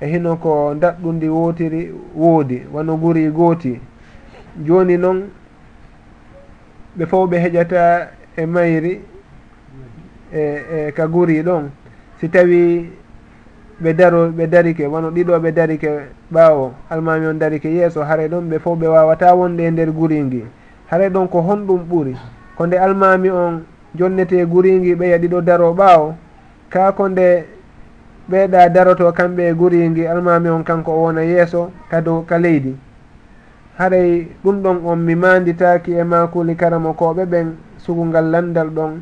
e hino ko daɗɗundi wootiri woodi wano guri gooti. Jooni noon ɓe fof ɓe heƴata e mayri e e ka guri ɗon. Si tawi ɓe daro ɓe darike wono ɗiɗo ɓe darike ɓaawo almami on darike yeeso haare ɗon ɓe fof ɓe wawata wonde e nder guringi haare ɗon ko honɗum ɓuri. Ko nde almami on jonnete guringi ɓeya ɗiɗo daro ɓaawo ka ko nde ɓeeɗa daroto kamɓe e guringi almami on kanko o wona yeeso ka dow ka leydi. Haray ɗum ɗon on mi manditaki e makuli karamo koɓe ɓen sugungal landal ɗon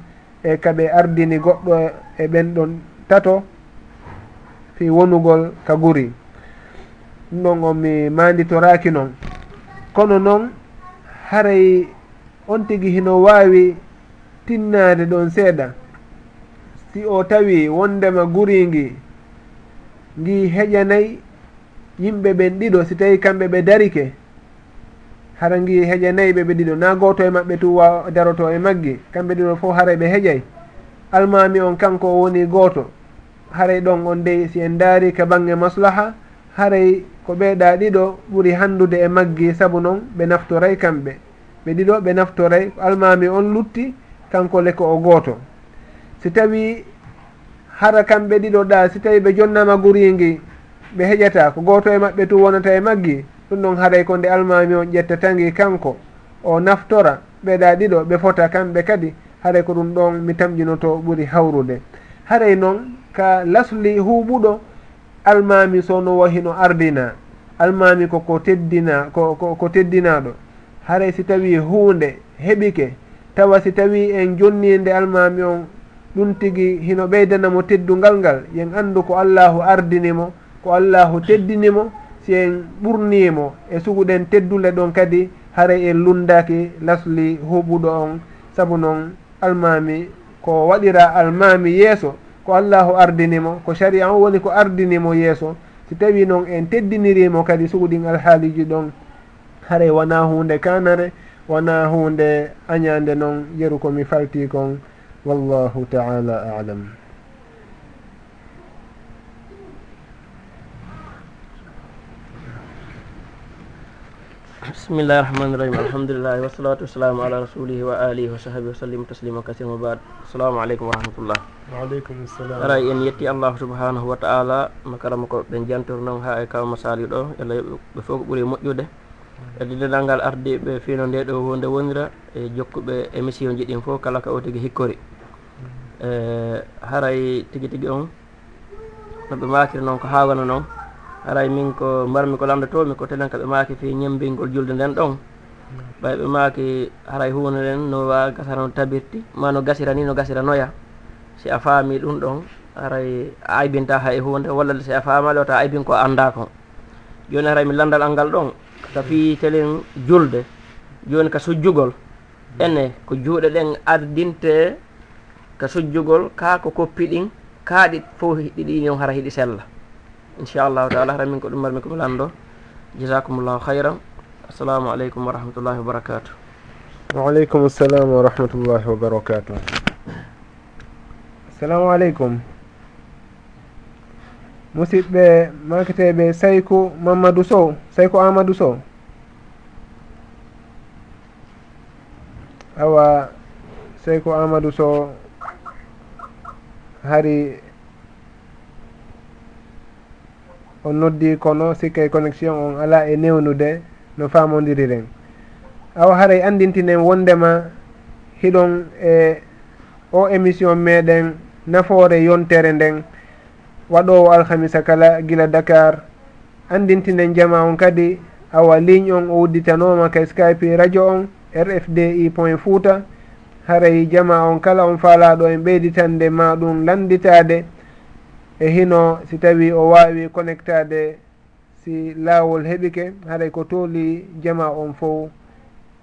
e kaɓe ardini goɗɗo e ɓen ɗon tato fi wonugol ka guri. Ɗum ɗon on mi manditoraki noon kono noon haray on tigui hino wawi tinnade ɗon seeɗa. Si o tawi wondema guringi ngi heƴanayi yimɓe ɓen ɗiɗo si tawi kamɓe ɓe darike. harangi heƴanayi ɓe ɓe ɗiɗo na goto e maɓɓe tu wa daroto e maggi kamɓe ɗiɗo fof haray ɓe heƴay almami on kanko o woni goto. Haray ɗon on dey si en daari ka bange maslaha. Haray ko ɓeeɗa ɗiɗo ɓuri handude e maggi saabu noon ɓe naftoray kamɓe. Ɓe ɗiɗo ɓe naftoray. Almami on lutti kanko le ko o gooto si tawi hara kamɓe ɗiɗo ɗa si tawi ɓe jonnama guringi ɓe heƴata ko gooto e maɓɓe tu wonata e maggi ɗum ɗon haɗay ko nde almami on ƴetta tangi kanko o naftora ɓeɗa ɗiɗo ɓe fota kamɓe kadi haɗay ko ɗum ɗon mi tamƴinoto ɓuuri hawrude. Haɗay noon ka lasli huɓuɗo almami sono wahino ardina almami koko teddina ko, ko, teddinaɗo haray si tawi hunde heɓike tawa si tawi en jonninde almami on ɗum tigi hino ɓeydanamo teddungal ngal yen andu ko allahu ardinimo ko allahu teddinimo si en ɓurnimo e suguɗen teddule ɗon kadi haray en lundaki lasli huɓuɗo on saabu noon almami ko waɗira almami yeeso ko allahu ardinimo ko sari o woni ko ardinimo yeeso si tawi noon en teddinirimo kadi suguɗin alhaaliji ɗon haray wona hunde kanare wona hunde añande noon yeru komi falti kon wallahu taala alam. bisimillahi rahmani rahim alhamdulillahi wasalatu wasalamu ala rasulihi wa alihi wa sahbihi wa sallim taslima kasima bad. Assalamu aleykum wa rahmatullah. Waaleykum salam aray en yetti allahu subhanahu wa taala makarama ko ɓen jantor noon ha e kaw masali ɗo. Allah ɓe fof ko ɓuuri moƴƴude. Edde denal ngal ardiɓe fino nde ɗo wonde wonira e jokkuɓe émission ji ɗin fof kala ka o tigui hikkori. Mm. E haray tigui tigui on noɓe makiri noon ko hawana noon aray min ko mbarmi ko lamdotomi ko telen kaɓe maaki fi ñembingol julde nden ɗon ɓay ɓe maaki haray hunde nden no wa gasano tabirti ma no gasira ni no gasira noya si a faami ɗum ɗon aray a aybinta hay hunde walla si a faamali wata aybin ko annda ko joni haray mi landal angal ɗon ka fi telen julde joni ka sujjugol ene ko juuɗe ɗen ardinte ka sujjugol ka ko koppi ɗin kaaɗi fof ɗiɗi on hara hiɗi sella inchallahu taala hara min ko ɗum marmi komi lamɗo jasakumllahu hayran assalamu aleykum wa rahmatullahi wa barakatu waaleykum assalam wa rahmatullahi wa barakatu assalamu aleykum. Musidɓe maketeɓe saykou mamadou sow saykou amadou sow. Awa saykou amadou sow hari on noddi kono sikkay connexion on ala e newnude no famodiriren. Awa haray andintinen wondema hiɗon e o émission meɗen nafoore yontere nden waɗowo alhamisa kala gila dakar. Andintinen jama on kadi awa ligne on o udditanoma ka skype radio on rfdi point fouta. Haray jama on kala on faalaɗo en ɓeyditande ma ɗum landitade e hino si tawi o wawi connectade si laawol heɓike haɗay ko tooli jama on fof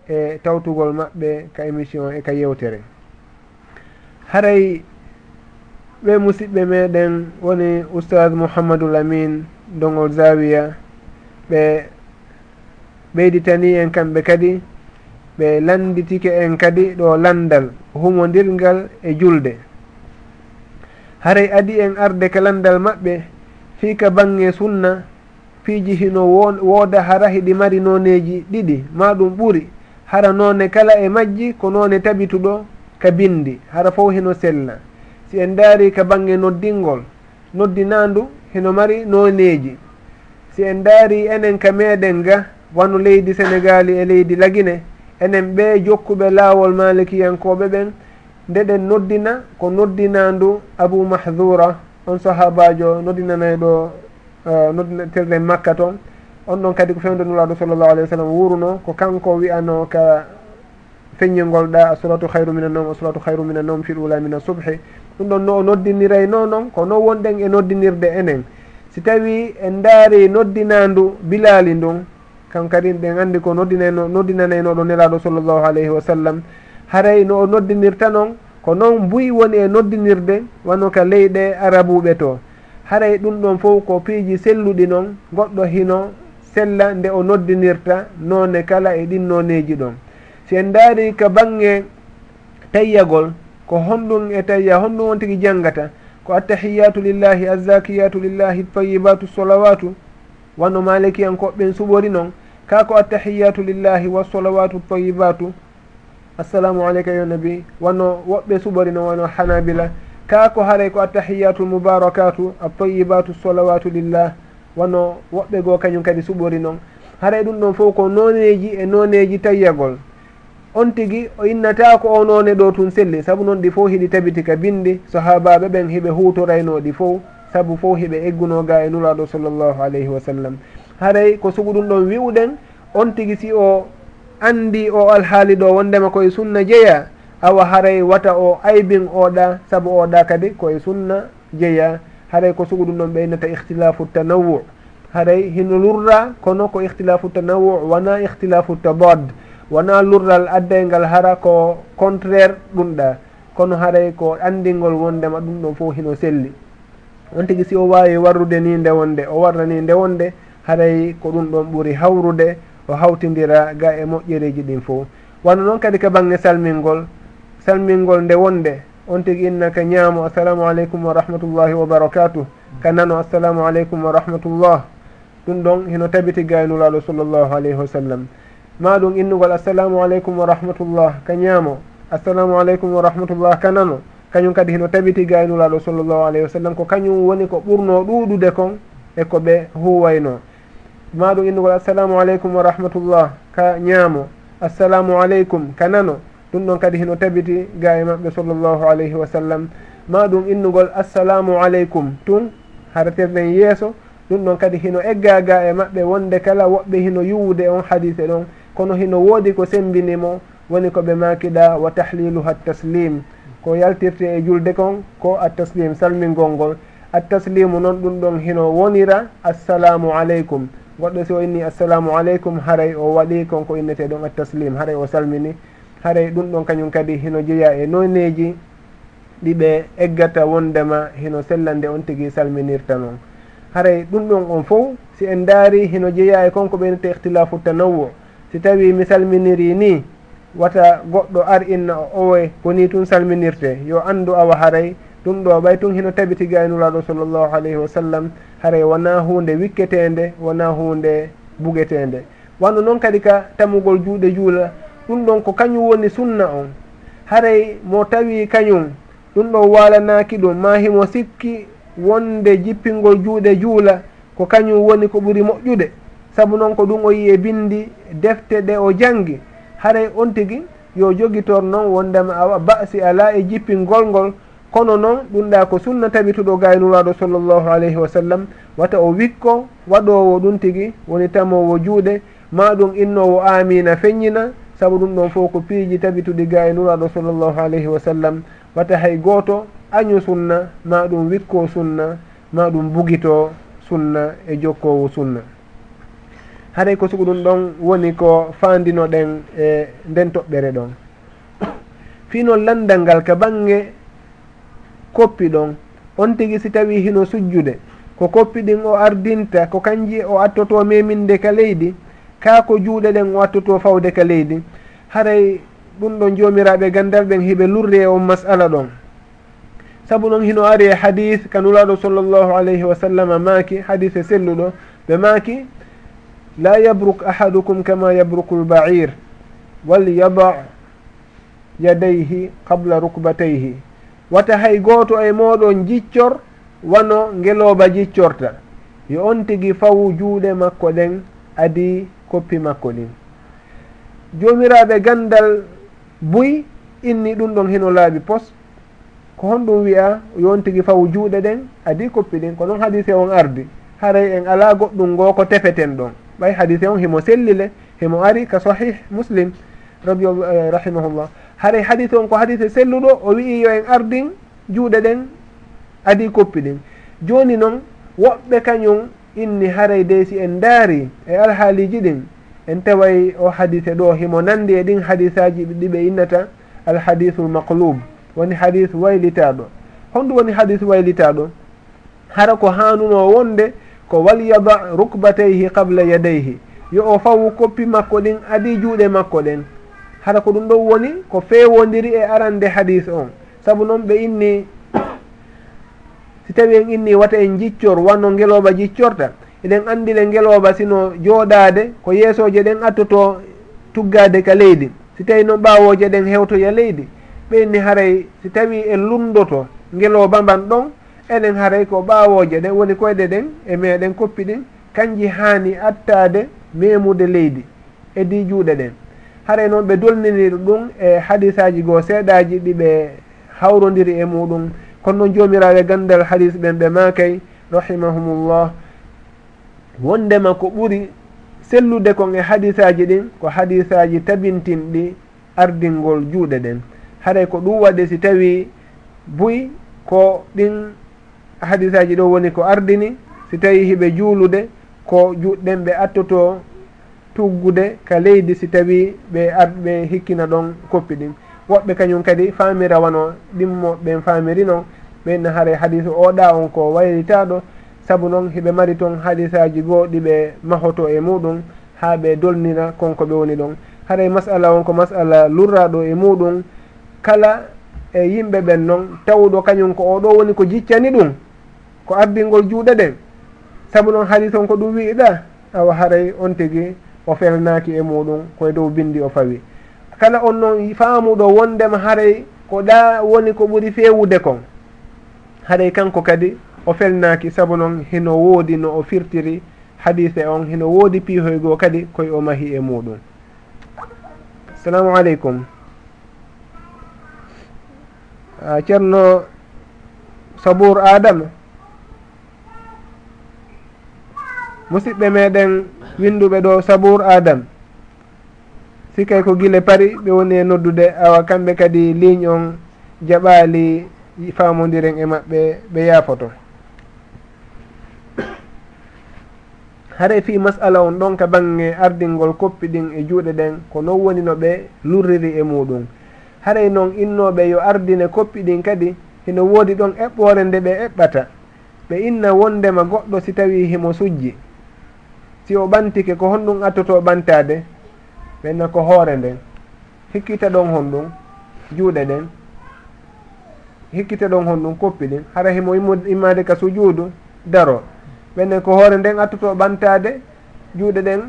e tawtugol maɓɓe ka émission e ka yewtere. Haray ɓe musidɓe meɗen woni oustad mouhammadoul amin dongol zawiya ɓe ɓeyditani en kamɓe kadi ɓe landitike en kadi ɗo landal humodirgal e julde. haray adi en arde kalandal maɓɓe fii ka bange sunna fiiji hino wooda hara hiɗi mari noneji ɗiɗi ma ɗum ɓuri. Hara noone kala e majji ko noone tabituɗo ka bindi hara fof hino sella. Si en daari ka bange noddingol noddinandu hino mari noneji. Si en daari enen ka meɗen ga wano leydi sénégali e leydi lagine enen ɓe jokkuɓe laawol malikiyankoɓe ɓen nde ɗen noddina ko noddinandu abou mahdura on sahabajo noddinanayɗo e, noddinatirɗe makka toon. On ɗon kadi ko fewde nulaɗo sallllahu alayhi wa sallam wuruno ko kanko wiyano ka feññingol ɗa a asolatu hayru mina noom a asolatu hayru mina noom fi ula mina subhi. Ɗum ɗon no o noddiniray no noon ko no wonɗen e noddinirde enen. Si tawi en daari noddinandu bilali ndun kan kadi ɗen andi ko noddinayno noddinanaynoɗo nelaɗo sallllahu alayhi wa sallam haray no o noddinirta noon ko noon mbuyi woni e noddinirde wano ka leyɗe arabuɓe to. Haray ɗum ɗon fof ko piiji selluɗi noon goɗɗo hino sella nde o noddinirta none kala e ɗin noneji ɗon. Si en daari ka bange tayyagol ko honɗum e tayya honɗum won tigui janngata ko attahiyatu lillahi azzakiyatu lillahi tayibatu solawatu wano malikiyankoɓɓen suɓori noon ka ko attahiyatu lillahi wasolawatu tayibatu assalamu aleyka yo nabi. Wano woɓɓe suɓorino wono hanabila. Kaa ko haray ko attahiyatu lmoubarakatu altayibatu solawatu lillah. Wano woɓɓe goo kañum kadi suɓori noon haray ɗum ɗon fof ko noneji e noneji tayyagol. On tigi o innata ko o none ɗo tun selli saabu noon ɗi fof hiɗi tabiti ka bindi sahabaɓe ɓen hiɓe hutoraynoɗi fof. Saabu fof hiɓe eggunoga e nuraɗo sallllahu alayhi wa sallam. Haray ko sugu ɗum ɗon wi'uɗen. On tigi si o andi o alhaali ɗo wondema koye sunna jeeya awa haray wata o aybin oɗa saabu oɗa kadi koye sunna jeeya haray ko sugu ɗum ɗon ɓeynata ihtilafu tanawu haray hino lurra kono ko ihtilafu tanawu wona ihtilafu tadad. Wona lurral addaygal hara ko contraire ɗumɗa kono haray ko andingol wondema ɗum ɗon fof hino selli. On tigui si o wawi warrude ni ndewonde o warra ni ndewonde haray ko ɗum ɗon ɓuuri hawrude o hawtidira ga e moƴƴereji ɗin fof wano noon kadi ka bange salmingol salmingol nde wonde on tigi innaka ñaamo assalamu aleykum wa rahmatullahi wa barakatuh ka nano assalamu aleykum wa rahmatullah. Ɗum ɗon hino tabiti gaynulaɗo sallllahu alayhi wa sallam. Ma ɗum innugol assalamu aleykum wa rahmatullah. Ka ñaamo assalamu aleykum wa rahmatullah. Ka nano kañum kadi hino tabiti gaynulaɗo sallllahu alayhi wa sallam ko kañum woni ko ɓurno ɗuɗude kon e ko ɓe huwayno ma ɗum innugol assalamu aleykum wa rahmatullah. Ka ñaamo. Assalamu aleykum. Ka nano. Ɗum ɗon kadi hino tabiti ga e maɓɓe sallllahu alayhi wa sallam. Ma ɗum innugol assalamu aleykum. Tun haraterɗen yeeso. Ɗum ɗon kadi hino egga ga e maɓɓe wonde kala woɓɓe hino yuwude on hadise ɗon. Kono hino woodi ko sembinimo woni koɓe makiɗa wa tahliluha taslim. Ko yaltirte e julde kon ko attaslim salmingol ngol. Attaslimu noon ɗum ɗon hino wonira assalamu aleykum. goɗɗo si o inni assalamu aleykum haray o waɗi konko innete ɗum e attaslim haray o salmini haray ɗum ɗon kañum kadi hino jeeya e noneji ɗiɓe eggata wondema hino sellande on tigui salminirta noon haray ɗum ɗon on fof si en daari hino jeeya e konko ɓeynete ihtilafu tanawwo si tawi mi salminiri ni wata goɗɗo ar inna o owe ko ni tun salminirte yo andu awa haray ɗum ɗo ɓay tun hino tabiti gaynulaɗo e sallllahu alayhi wa sallam haray wona hunde wikketende wona hunde bugetende. Wanno noon kadi ka tamugol juuɗe juula ɗum ɗon ko kañum woni sunna on. Haray mo tawi kañum ɗum ɗon walanaki ɗum ma himo sikki wonde jippingol juuɗe juula ko kañum woni ko ɓuri moƴƴude. Saabu noon ko ɗum o yi e bindi defte ɗe o jangi haray on tigui yo jogitor noon wondema awa basi ala e jippingol ngol kono noon ɗum ɗa ko sunna tabituɗo gaynuraɗo sallllahu alayhi wa sallam wata o wikko waɗowo ɗum tigui woni tamowo juuɗe ma ɗum innowo amina feññina saabu ɗum ɗon fof ko piiji tabituɗi gaynuraɗo sallllahu alayhi wa sallam wata hay goto añu sunna ma ɗum wikko sunna ma ɗum bugito sunna e jokkowo sunna. Haɗay ko sugu ɗum ɗon woni ko fandino ɗen e nden toɓɓere ɗon. Fii landal ngal ka bange koppi ɗon. On tigi si tawi hino sujjude ko koppi ɗin o ardinta ko kanji o attoto meminde ka leydi ka ko juuɗe ɗen o attoto fawde ka leydi. Haray ɗum ɗon jomiraɓe gandal ɓen hiɓe lurri e on masala ɗon. Saabu noon hino ari e hadis ka nulaɗo sallllahu alayhi wa sallam maaki hadis e selluɗo ɓe maaki la yabruk ahadukum kama yabruku lbair walyada yadayhi qabla rukbatayhi. wata hay gooto e mooɗon jiccor wano ngelooba jiccorta. Yo on tigi fawu juuɗe makko ɗen adi koppi makko ɗin. Joomiraaɓe gandal buy inni ɗum ɗon heno laaɓi pos. Ko honɗum wiya yo on tigi fawu juuɗe ɗen adi koppi ɗin ko noon hadise on ardi haray en ala goɗɗum ngoo ko tefeten ɗon. Ɓay hadise on himo sellile himo ari ka sahih muslim rabi eh, rahimahullah. haray hadise on ko hadise selluɗo o wii yo en ardin juuɗe ɗen adi koppi ɗin joni noon woɓɓe kañum inni haray de si en daari e alhaaliji ɗin en taway o hadise ɗo himo nandi e ɗin hadisaji ɗiɓe innata alhadisu lmaqlub woni hadis waylitaɗo honɗum woni hadis waylitaɗo hara ko hanuno wonde ko walyada rukbatayhi qabla yadayhi. Yo o fawu koppi makko ɗin adi juuɗe makko ɗen. hara ko ɗum ɗon woni ko fewodiri e arande hadis on. Saabu noon ɓe inni si tawi en inni wata en jiccor wanno ngelooba jiccorta eɗen andile ngelooba sino jooɗade ko yeesooje ɗen attoto tuggade ka leydi. Si tawi noon ɓaawooje ɗen hewtoya leydi ɓe inni haray si tawi en lundoto ngelooba mban ɗon eɗen haray ko ɓaawooje ɗen woni koyɗe ɗen e meeɗen koppi ɗin kanji haani attaade memude leydi e di juuɗe ɗen. haray noon ɓe dolniniri ɗum e hadisaji goo seeɗaji ɗiɓe hawrodiri e muɗum. Kono noon jomiraɓe gandal hadis ɓen ɓe makay rahimahumullah. Wondema ko ɓuri sellude kon e hadisaji ɗin ko hadisaji tabintinɗi ardingol juuɗe ɗen. Haray ko ɗum waɗi si tawi buy ko ɗin hadisaji ɗo woni ko ardini si tawi hiɓe juulude ko juɗɗen ɓe attoto tuggude ka leydi si tawi ɓe arɓe hikkina ɗon koppi ɗin. Woɓɓe kañum kadi faamira wano ɗimmo ɓen faamirino ɓenna haare hadisu oɗa on ko waylitaɗo. Saabu noon hiɓe mari toon hadisaji goo ɗiɓe mahoto e muɗum ha ɓe dolnira konko ɓe woni ɗon. Haray masala on ko masala lurraɗo e muɗum kala e yimɓe ɓen noon tawɗo kañum ko oɗo woni ko jiccani ɗum ko ardingol juuɗe ɗen saabu noon haali on ko ɗum wiiɗa awa haray on tigui o felnaaki e muɗum koye dow bindi o fawi. Kala on noon faamuɗo wondema haray ko ɗa woni ko ɓuri fewude kon. Haray kanko kadi o felnaaki sabu noon hino woodi no o firtiri hadise on hino woodi piihoygoo kadi koye o mahi e muɗum. Assalamu aleykum ah, ceerno sabour adama musidɓe meɗen winduɓe ɗo sabour adam. Sikay ko guile pari ɓe woni e noddude awa kamɓe kadi ligne on jaɓali famodiren e maɓɓe ɓe yaafoto. Haray fi masala on ɗon ka bange ardingol koppi ɗin e juuɗe ɗen ko non woni no ɓe lurriri e muɗum haray noon innoɓe yo ardine koppi ɗin kadi hino woodi ɗon eɓɓore nde ɓe eɓɓata. Ɓe inna wondema goɗɗo si tawi himo sujji. si o ɓantike ko honɗum attoto ɓantade ɓenna ko hoore nden hikkita ɗon honɗum juuɗe ɗen hikkita ɗon honɗum koppi ɗin hara himo immade ka sujuudu daro. Ɓennen ko hoore nden attoto ɓantade juuɗe ɗen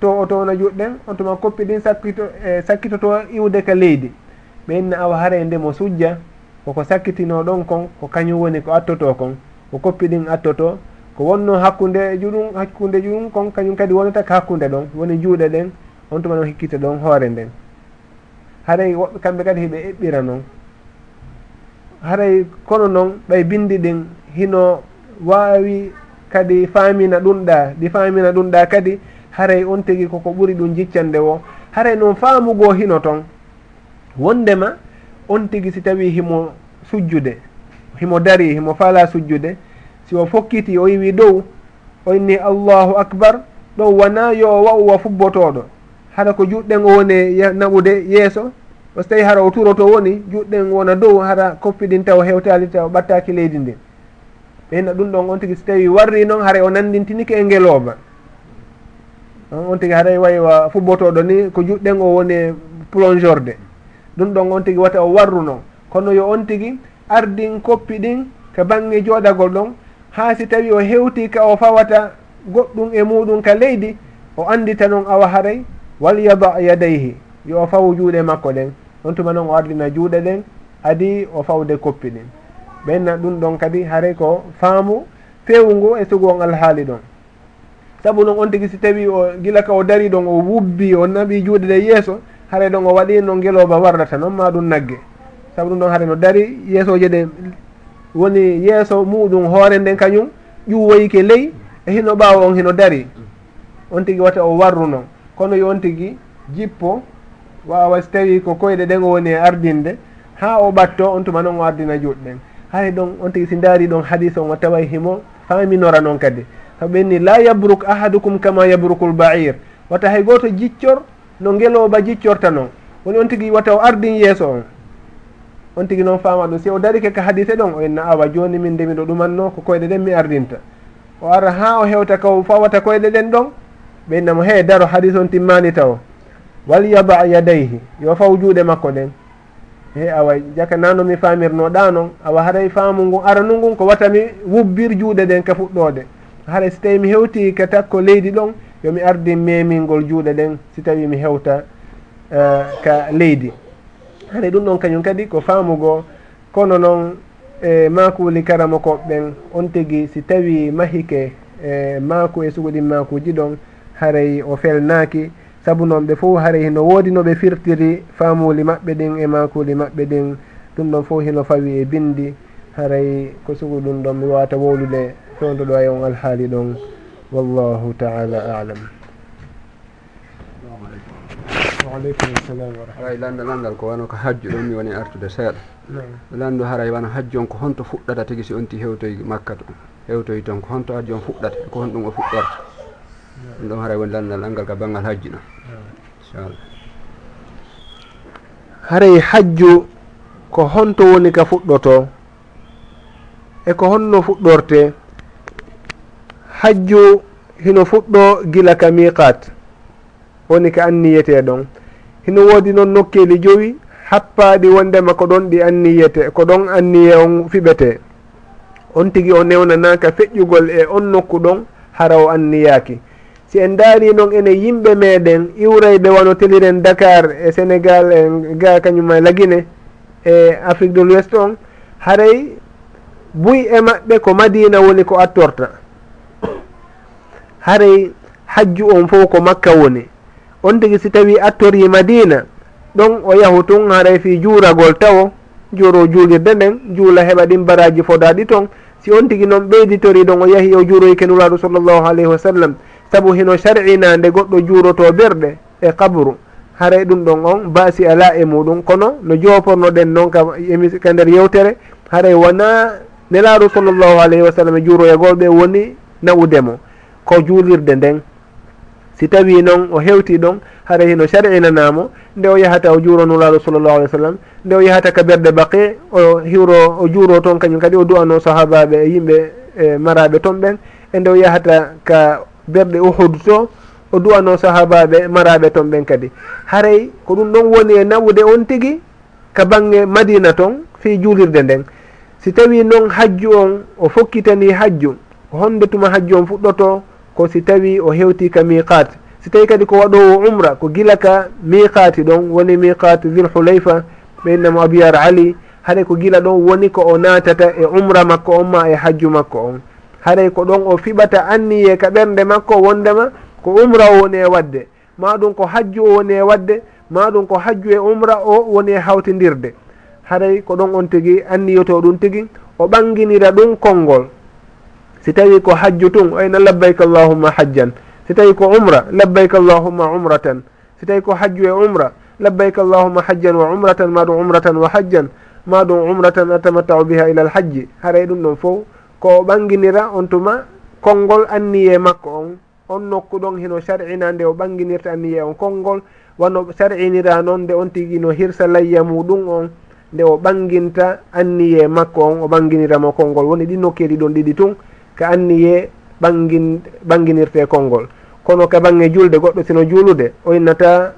to o towna juuɗe ɗen on tuma koppi ɗin sakkito e sakkitoto iwde ka leydi. Ɓenna awa hara e ndemo sujja koko sakkitino ɗon kon ko kañum woni ko attoto kon ko koppi ɗin attoto ko wonno hakkude e juɗum hakkude juɗum kon kañum kadi wonata ko hakkude ɗon woni juuɗe ɗen on tuma noon hikkita ɗon hoore nden. Haray woɓɓe kamɓe kadi hiɓe eɓɓira noon haray kono noon ɓay bindi ɗin hino wawi kadi faamina ɗumɗa ɗi faamina ɗumɗa kadi haray on tigui koko ɓuuri ɗum jiccande o haray noon faamugo hino toon wondema on tigui si tawi himo sujjude himo dari himo faala sujjude si o fokkiti o yiwi dow o inni allahu acbar ɗon wona yo wa fubbotoɗo haɗa ko juɗɗen o woni naɓude yeeso so tawi hara o turoto woni juɗɗen wona dow hara koppiɗin taw hewtali taw ɓattaki leydi ndi ɓeyna ɗum ɗon on tigui so tawi warri noon haara o nandintinike e ngelooba on tigui haray waywa fubbotoɗo ni ko juɗɗen o woni plongeur de ɗum ɗon on tigui wata o warru noon. Kono yo on tigui ardin koppi ɗin ka bangge jooɗagol ɗon ha si tawi o hewti ka o fawata goɗɗum e muɗum ka leydi o andita noon awa haray walyada yadayhi yo o fawu juuɗe makko ɗen on tuma noon o ardina juuɗe ɗen adi o fawde koppi ɗin ɓenna ɗum ɗon kadi haray ko faamu fewngu e sugu on alhaali ɗon. Saabu noon on tigui si tawi o gila ka o dari ɗon o wubbi o naɓi juuɗe ɗe yeeso haray ɗon o waɗi noon ngelooba warrata noon ma ɗum nagge. Saabu ɗum ɗon haray no dari yeesoje ɗe woni yeeso muɗum hoore nden kañum ƴuwoyke ley e hino ɓaawa on hino dari. On tigi wata o warruno kono yo on tigi jippo wawa so tawi ko koyɗe ɗen o woni e ardinde ha o ɓatto on tuma noon o ardina juutɗen. Hay ɗon on tigi si daari ɗon hadis on o taway himo faminora noon kadi. Sabu ɓenni la yabruk ahadukum kama yabrukul bair wata hay goto jiccor no ngeloba jiccorta noon woni on tigi wata o ardin yeeso on. on tigui noon faama ɗum. Si o darike ka hadise ɗon o enna awa joni min ndemi ɗo ɗumanno ko koyɗe ɗen mi ardinta. O ara ha o hewta ko fawata koyɗe ɗen ɗon ɓe innamo daro hadise on timmani taw wal yada yadayhi yo faw juuɗe makko ɗen. He awa jaka nano mi faamirnoɗa noon awa haray faamu ngun aranu ngun ko watami wubbir juuɗe ɗen ka fuɗɗode. Haray si tawi mi hewti ka takko leydi ɗon yomi ardin memingol juuɗe ɗen si tawi mi hewta uh, ka leydi. hani ɗum ɗon kañum kadi ko faamugo kono noon e makuli karama koɓɓen on tigi si tawi mahike e maku e sugoɗin makuji ɗon haray o felnaaki. Saabu noon ɓe fof haray hino woodi no ɓe firtiri faamuli maɓɓe ɗin e makuli maɓɓe ɗin. Ɗum ɗon fof hino fawi e bindi haray ko sugu ɗum ɗon mi wawata wowlude fewdoɗo ay on alhaali ɗon. Wallahu taala alam. waaleykum salam haray landa landal ko wano ko hajju ɗon mi woni artude seeɗa. Landu haray wano hajju on ko honto fuɗɗata tigi si onti hewtoy makka to. Hewtoy toon ko honto hajju on fuɗɗata ko hon ɗum o fuɗɗorta. Ɗum ɗon haray woni landal angal ka banggal hajju ɗon. Inchallah. Haray hajju ko honto woni ka fuɗɗoto e ko honno fuɗɗorte hajju hino fuɗɗo gila ka miqat woni ka anniyete ɗon hino woodi noon nokkeli joyi happaaɗi wondema ko ɗon ɗi anniyete ko ɗon anniye on fiɓete. On tigi o newnanaka feƴƴugol e on nokku ɗon hara o anniyaki si en daari noon ene yimɓe meɗen iwrayɓe wano teliren dakar e sénégal e ga kañuma e laguine e afrique de l'ouest on haray buy e maɓɓe ko madina woni ko attorta. Haray hajju on fof ko makka woni. on tigi si tawi attori madina ɗon o yahu tun haray e fi juuragol tawo juuro juulirde nden juula heɓa ɗin baraji fodaɗi toon si on tigi noon ɓeyditori ɗon o yahi o juuroy kenulaɗo sallllahu alayhi wa sallam saabu hino sar'inande goɗɗo juuroto berɗe e kabru haray ɗum ɗon on baasi ala e muɗum kono no jopornoɗen noon ka ka nder yewtere haray wona nelaɗo sallllahu alayhi wa sallam e juuroyagolɓe woni nawudemo ko juulirde nden. si tawi noon o hewti ɗon hara hino sar'inanamo nde o yahata o juuronulaɗo sallllahu alih w sallam nde o yahata ka berɗe baqe o hiwro o juuro toon kañum kadi o du'ano sahabaɓe e yimɓe e maraɓe toon ɓen e nde o yahata ka berɗe uhud to o du'ano sahabaɓe maraɓe toon ɓen kadi. Haray ko ɗum ɗon woni e nawude on tigui ka bangge madina toon fi juulirde nden. Si tawi noon hajju on o fokkitani hajju honde tuma hajju on fuɗɗoto ko si tawi o hewti ka miqat. Si tawi kadi ko waɗowo umra ko gila ka miqati ɗon woni miqat vil hulayfa ɓeynnamo abiyar ali haɗay ko gila ɗon woni ko o natata e umra makko on ma e hajju makko on. Haɗay ko ɗon o fiɓata anniye ka ɓernde makko wondema ko umra o woni e wadde. Ma ɗum ko hajju o woni e wadde ma ɗum ko hajju e umra o woni e hawtidirde haɗay ko ɗon on tigui anniyoto ɗum tigui o ɓanginira ɗum konngol. si tawi ko hajju tun ayna labbayka allahumma hajjan. Si tawi ko umra labbayka allahumma umratan. Si tawi ko hajju e umra labbayka allahumma hajjan wa umratan maɗum umratan wa hajjan. Maɗum umratan atamattau biha ila alhajji haray ɗum ɗon fof ko ɓanginira on tuma konngol anniye makko on. On nokku ɗon hino sar'ina nde o ɓanginirta anniye on konngol. Wano sar'inira noon nde on tigi no hirsa layya muɗum on. Nde o ɓanginta anniye makko on o ɓanginiramo konngol. Woni ɗi nokkeɗi ɗon ɗiɗi tun. ka anniye ɓangin ɓanginirte konngol. Kono ka bange julde goɗɗo sino juulude o innata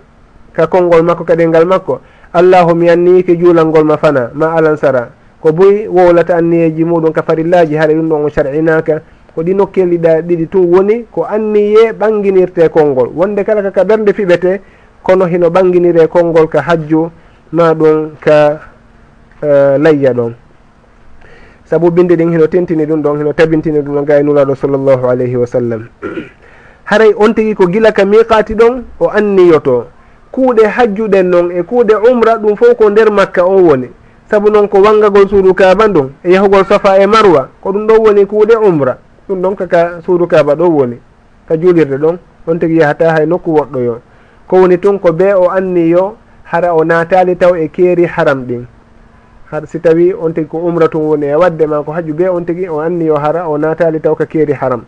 ka konngol makko ka ɗengal makko allahu mi anniyiki juulangol ma fana ma alan sara ko boyi wowlata anniyeji muɗum ka farillaji haɗa ɗum ɗon o sar'inaka ko ɗi nokkeliɗa ɗiɗi tun woni ko anniye ɓanginirte konngol. Wonde kala kaka ɓernde fiɓete kono hino ɓanginire konngol ka hajju ma ɗum ka uh, layya ɗon. saabu binde ɗin heno tentini ɗum ɗon heno tabintini ɗum ɗon gaynuraɗo sallllahu alayhi wa sallam. Haray on tigui ko gila ka miqati ɗon o anniyoto kuuɗe hajjuɗen noon e kuuɗe umra ɗum fof ko nder makka on woni. Saabu noon ko wangagol suudu kaba ndun e yahugol safa e marwa ko ɗum ɗon woni kuuɗe umra. Ɗum ɗon kaka suudu kaba ɗo woni. Ka juulirde ɗon on tigui yahata hay nokku woɗɗoyo. Ko woni tun ko be o anniyo hara o natali taw e keeri haram ɗin. har si tawi on tigi ko umra tum woni e wadde ma ko hajju be on tigi o anni yo hara o natali taw ka keeri haram.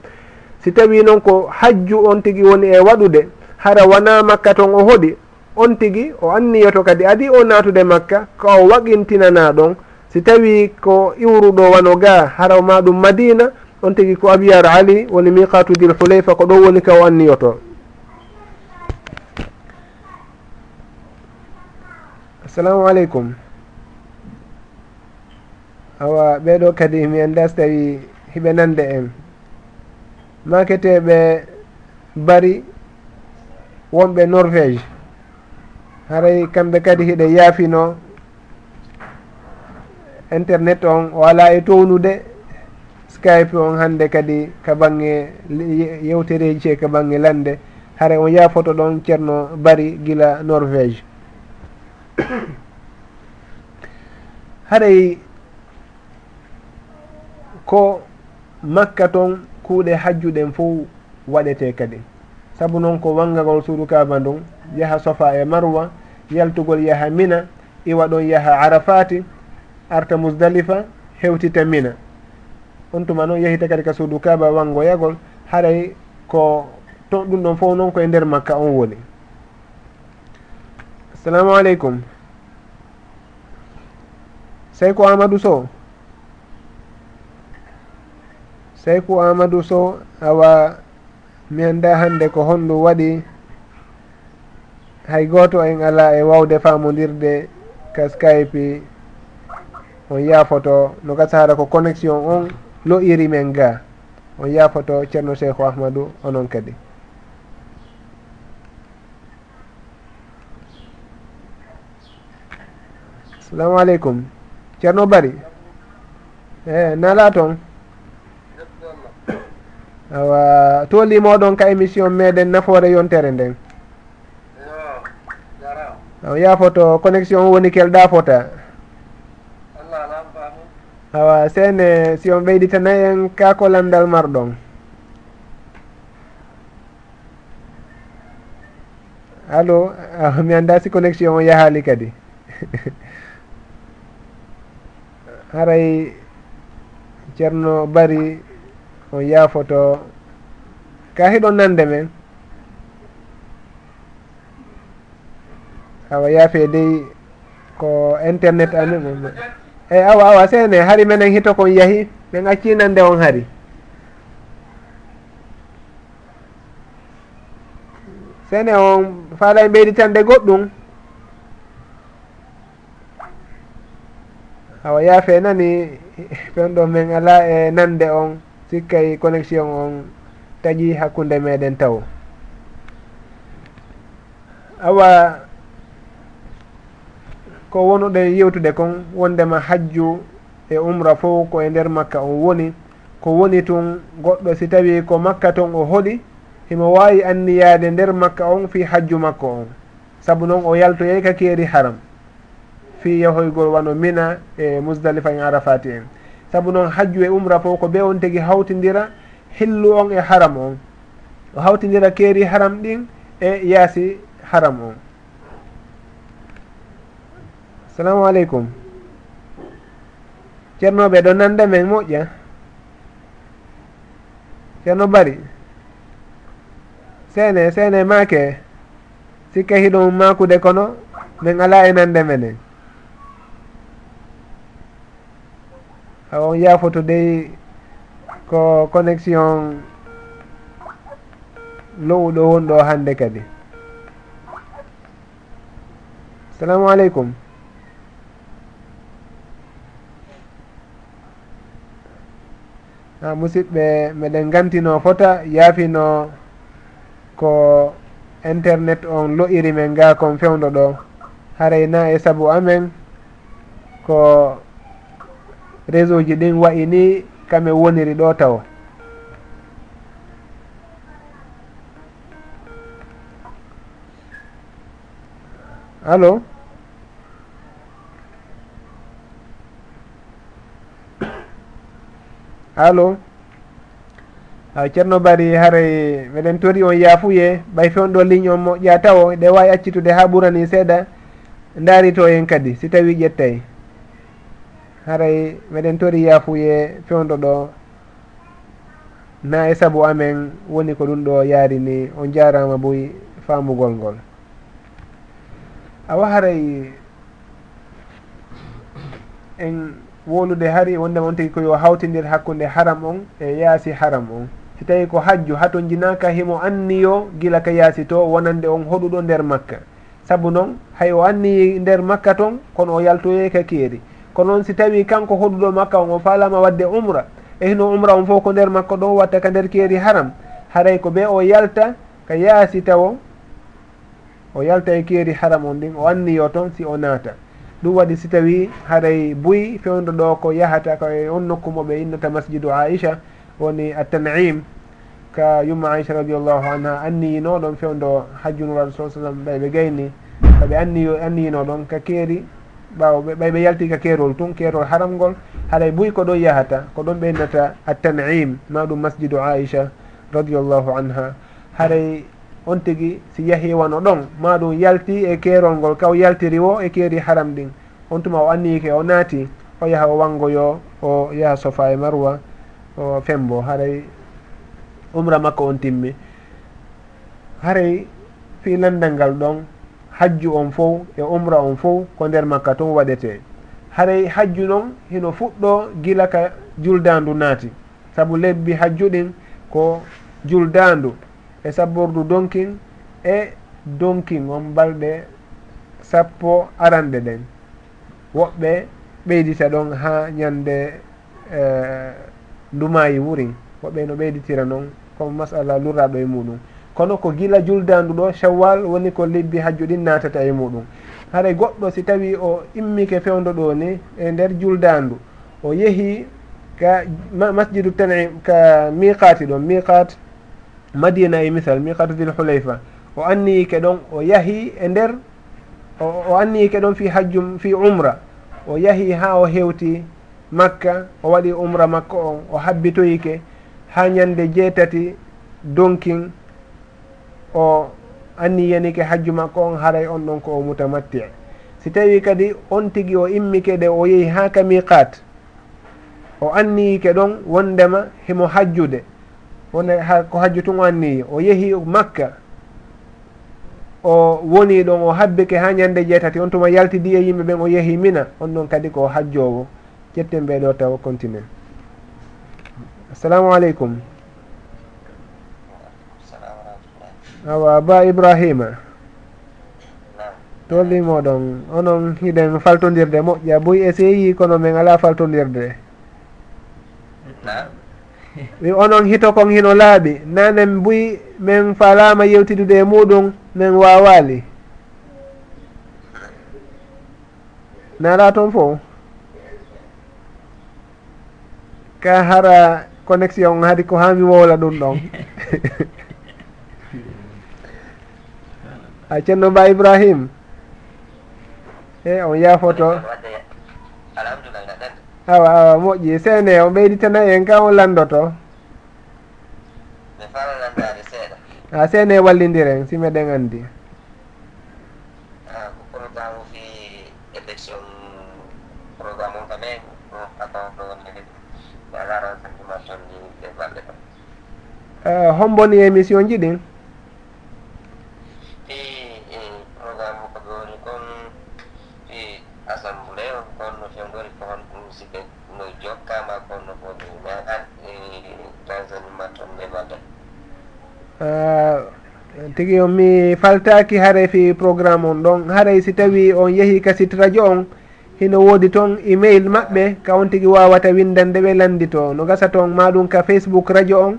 Si tawi noon ko hajju on tigi woni e waɗude hara wona makka ton o hoɗi on tigi o anniyoto kadi adi o natude makka ko o waqintinana ɗon. Si tawi ko iwruɗo wano ga haraw maɗum madina on tigi ko abiyar ali woni miqatudil hulayfa ko ɗo woni ka o anniyoto assalamu aleykum awa ɓeɗo kadi mi anda so tawi hiɓe nande en. Maketeɓe bari wonɓe norvége haray kamɓe kadi hiɗe yaafino internet on wala e townude. Skype on hande kadi ka bange yewtereji ce ka bange lande. Hara on yaafoto ɗon ceerno bari gila norvége haray ko makka toon kuuɗe hajjuɗen fof waɗete kadi. Sabu noon ko wangagol suudu kaba ndun yaha sofa e marwa yaltugol yaha mina iwa ɗon yaha arafati arta musdalifa hewtita mina. On tuma noon yehita kadi ka suudu kaba wangoyagol haray ko to ɗum ɗon fof noon koye nder makka on woni. Assalamu aleykum. Sey ko amadou sow? seyku amadou sow awa mi anda hande ko honɗum waɗi hay gooto en ala e wawde famodirde ka skype on yaafoto no gasa hara ko connexion on loƴiri men ga on yaafoto ceerno cheikhu ahmadou onon kadi. Assalamu aleykum ceerno bari eh, e nala toon awa tolimoɗon ka émission meɗen nafoore yontere nden. Awa yafoto connexion woni kelɗa fota. Awa seene si on ɓeyditana en kako lamdal marɗon. Allo awa ah, mi anda si connexion o yahali kadi. Haray ceerno bari on yaafoto ka hiɗo nande men. Awa yaafe dey ko internet amen eyi awa awa seene hari menen hito kon yahi min acci nande on hari. Sene on faala e ɓeyditande goɗɗum. Awa yaafe nani ɓen ɗo min ala e nande on. sikkay connexion on taƴi hakkunde meɗen taw. Awa ko wonoɗen yewtude kon wondema hajju e umra fof ko e nder makka on woni ko woni tun goɗɗo si tawi ko makka ton o hoɗi himo wawi anniyaade nder makka on fi hajju makko on. Saabu noon o yaltoyey ka keeri haram. Fi yahoygol wano mina e musdalifa en arafati en. saabu noon hajju e umra fof ko ɓe on tigi hawtidira hillu on e haram on. O hawtidira keeri haram ɗin e yaasi haram on. Assalamu aleykum. Ceernoɓe ɗo nanda men moƴƴa? Ceerno bari? Seene seene make sikka hiɗon makude kono min ala e nande menen. Ah, on yaafoto dey ko connexion lowɗo wonɗo hande kadi. Assalamu aleykum. Ha musidɓe meɗen gantino fota yaafino ko internet on lo'iri men ga kon fewdo ɗo. Harayna e saabu amen ko réseau ji ɗin wayi ni kame woniri ɗo taw allo allo a ceerno bari haray meɗen tori on yaafuye ɓay fe on ɗo ligne on moƴƴa taw ɗe wawi accitude ha ɓurani seeɗa daari to hen kadi si tawi ƴettay. haray meɗen tori yaafuye fewdo ɗo. Na e saabu amen woni ko ɗum ɗo yaari ni on jarama boy famugol ngol. Awa haray en wolude hari wondema on tigui koyo hawtidir hakkude haram on e yaasi haram on. Si tawi ko hajju haton jinaka himo anniyo guila ka yaasi to wonande on hoɗuɗo nder makka. Saabu noon hay o anniyi nder makka toon kono o yaltoyey ka keeri ko noon si tawi kanko hoɗuɗo makka on o falama wadde umra e hino umra on fof ko nder makko ɗo watta ka nder keeri haram. Haray ko ɓe o yalta ka yaasi tawo o yalta e keeri haram on ɗin o anniyo toon si o naata. Ɗum waɗi si tawi haray buy fewdo ɗo ko yahata koye on nokku moɓe innata masjidu aicha woni attanim. Ka yumma aicha radiallahu anha anniyino ɗon fewdo hajjunuraɗo sa sallam ɓay ɓe gayni kaɓe anniyo anniyino ɗon ka keeri ɓaawo ɓe ɓay ɓe yalti ka keerol tun keerol haram ngol haɗay buy ko ɗon yahata ko ɗon ɓeynata attanim ma ɗum masjidu aicha radiallahu anha. Haray on tigi si yahi wano ɗon ma ɗum yalti e keerol ngol ka o yaltiri wo e keeri haram ɗin. On tuma o anniyike o naati o yaha o wangoyo o yaha sofa e marwa o fembo. Haray umra makko on timmi. Haray fi landal ngal ɗon hajju on fof e umra on fof ko nder makka toon waɗete. Haray hajju noon hino fuɗɗo gila ka juldandu naati. Saabu lebbi hajjuɗin ko juldandu e sabbordu donkin e donkin on balɗe sappo aranɗe ɗen. Woɓɓe ɓeydita ɗon ha ñande e, ndumayi wurin. Woɓɓe no ɓeyditira noon comme masala lurraɗo e muɗum. kono ko gila juldandu ɗo shawwal woni ko lebbi hajju ɗin natata e muɗum. Haray goɗɗo si tawi o immike fewdo ɗo ni e nder juldandu o yeehi ka masjidu tanim ka miqati ɗon miqat madina e misal miqatu dil hulayfa. O anniyike ɗon o yahi e nder o anniyike ɗon fi hajjum fi umra. O yahi ha o hewti makka o waɗi umra makko on o habbitoyike ha ñande jeetati donkin o anniyanike hajju makko on haray on ɗon ko o mutamatti. Si tawi kadi on tigi o immike ɗe o yehi ha ka miqat o anniyike ɗon wondema himo hajjude. Wonde ko hajju tun o anniyi o yehi makka o woni ɗon o habbike ha ñande jeetati on tuma yaltidi e yimɓe ɓen o yehi mina on ɗon kadi ko hajjowo. Ƴetten ɓeɗo taw continue. Assalamu aleykum. awa ba ibrahima. Tolnimoɗon onon hiɗen faltodirde moƴƴa. Boy essayi kono min ala faltodirde. Wi onon hito kon hino laaɓi. Nanen buy min falama yewtidude e muɗum min wawali. Nala toon fo. Ka hara connexion haadi ko hami wowla ɗum ɗon. a ceerno mba ibrahim. E on yaafoto awa awa moƴƴi. Seene on ɓeyditana en ka on landoto. A seene wallidiren si meɗen anndi. Eh, homboni émission ji ɗin Eh, tigi on mi faltaki haare fi programme on ɗon. Haaray si tawi on yeehi kasit radio on hino woodi toon email maɓɓe ka on tigi wawata windande ɓe landito no gasa toon maɗum ka facebook radio on.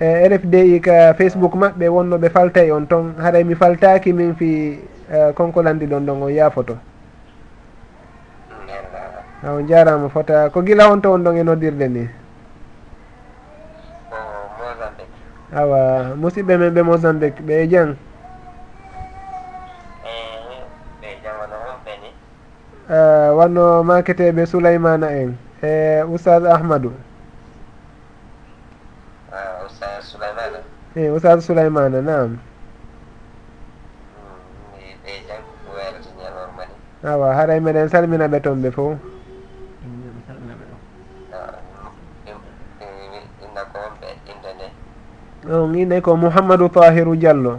Eh, e rfdi ka facebook maɓɓe wonno ɓe faltay on toon haray mi faltaki min fi eh, konko landi ɗon ɗon on yaafoto. A on jarama fota. Ko gila on to on ɗon e noddirde ni? awa musidɓe men ɓe mozambique ɓe e jaam eh, wanno maketeɓe souleymana en e oustad ahmadou. E oustad souleymana naam. Awa haray meɗen salmina ɓe toon ɓe fof on ine ko mouhammadou tahiru diallo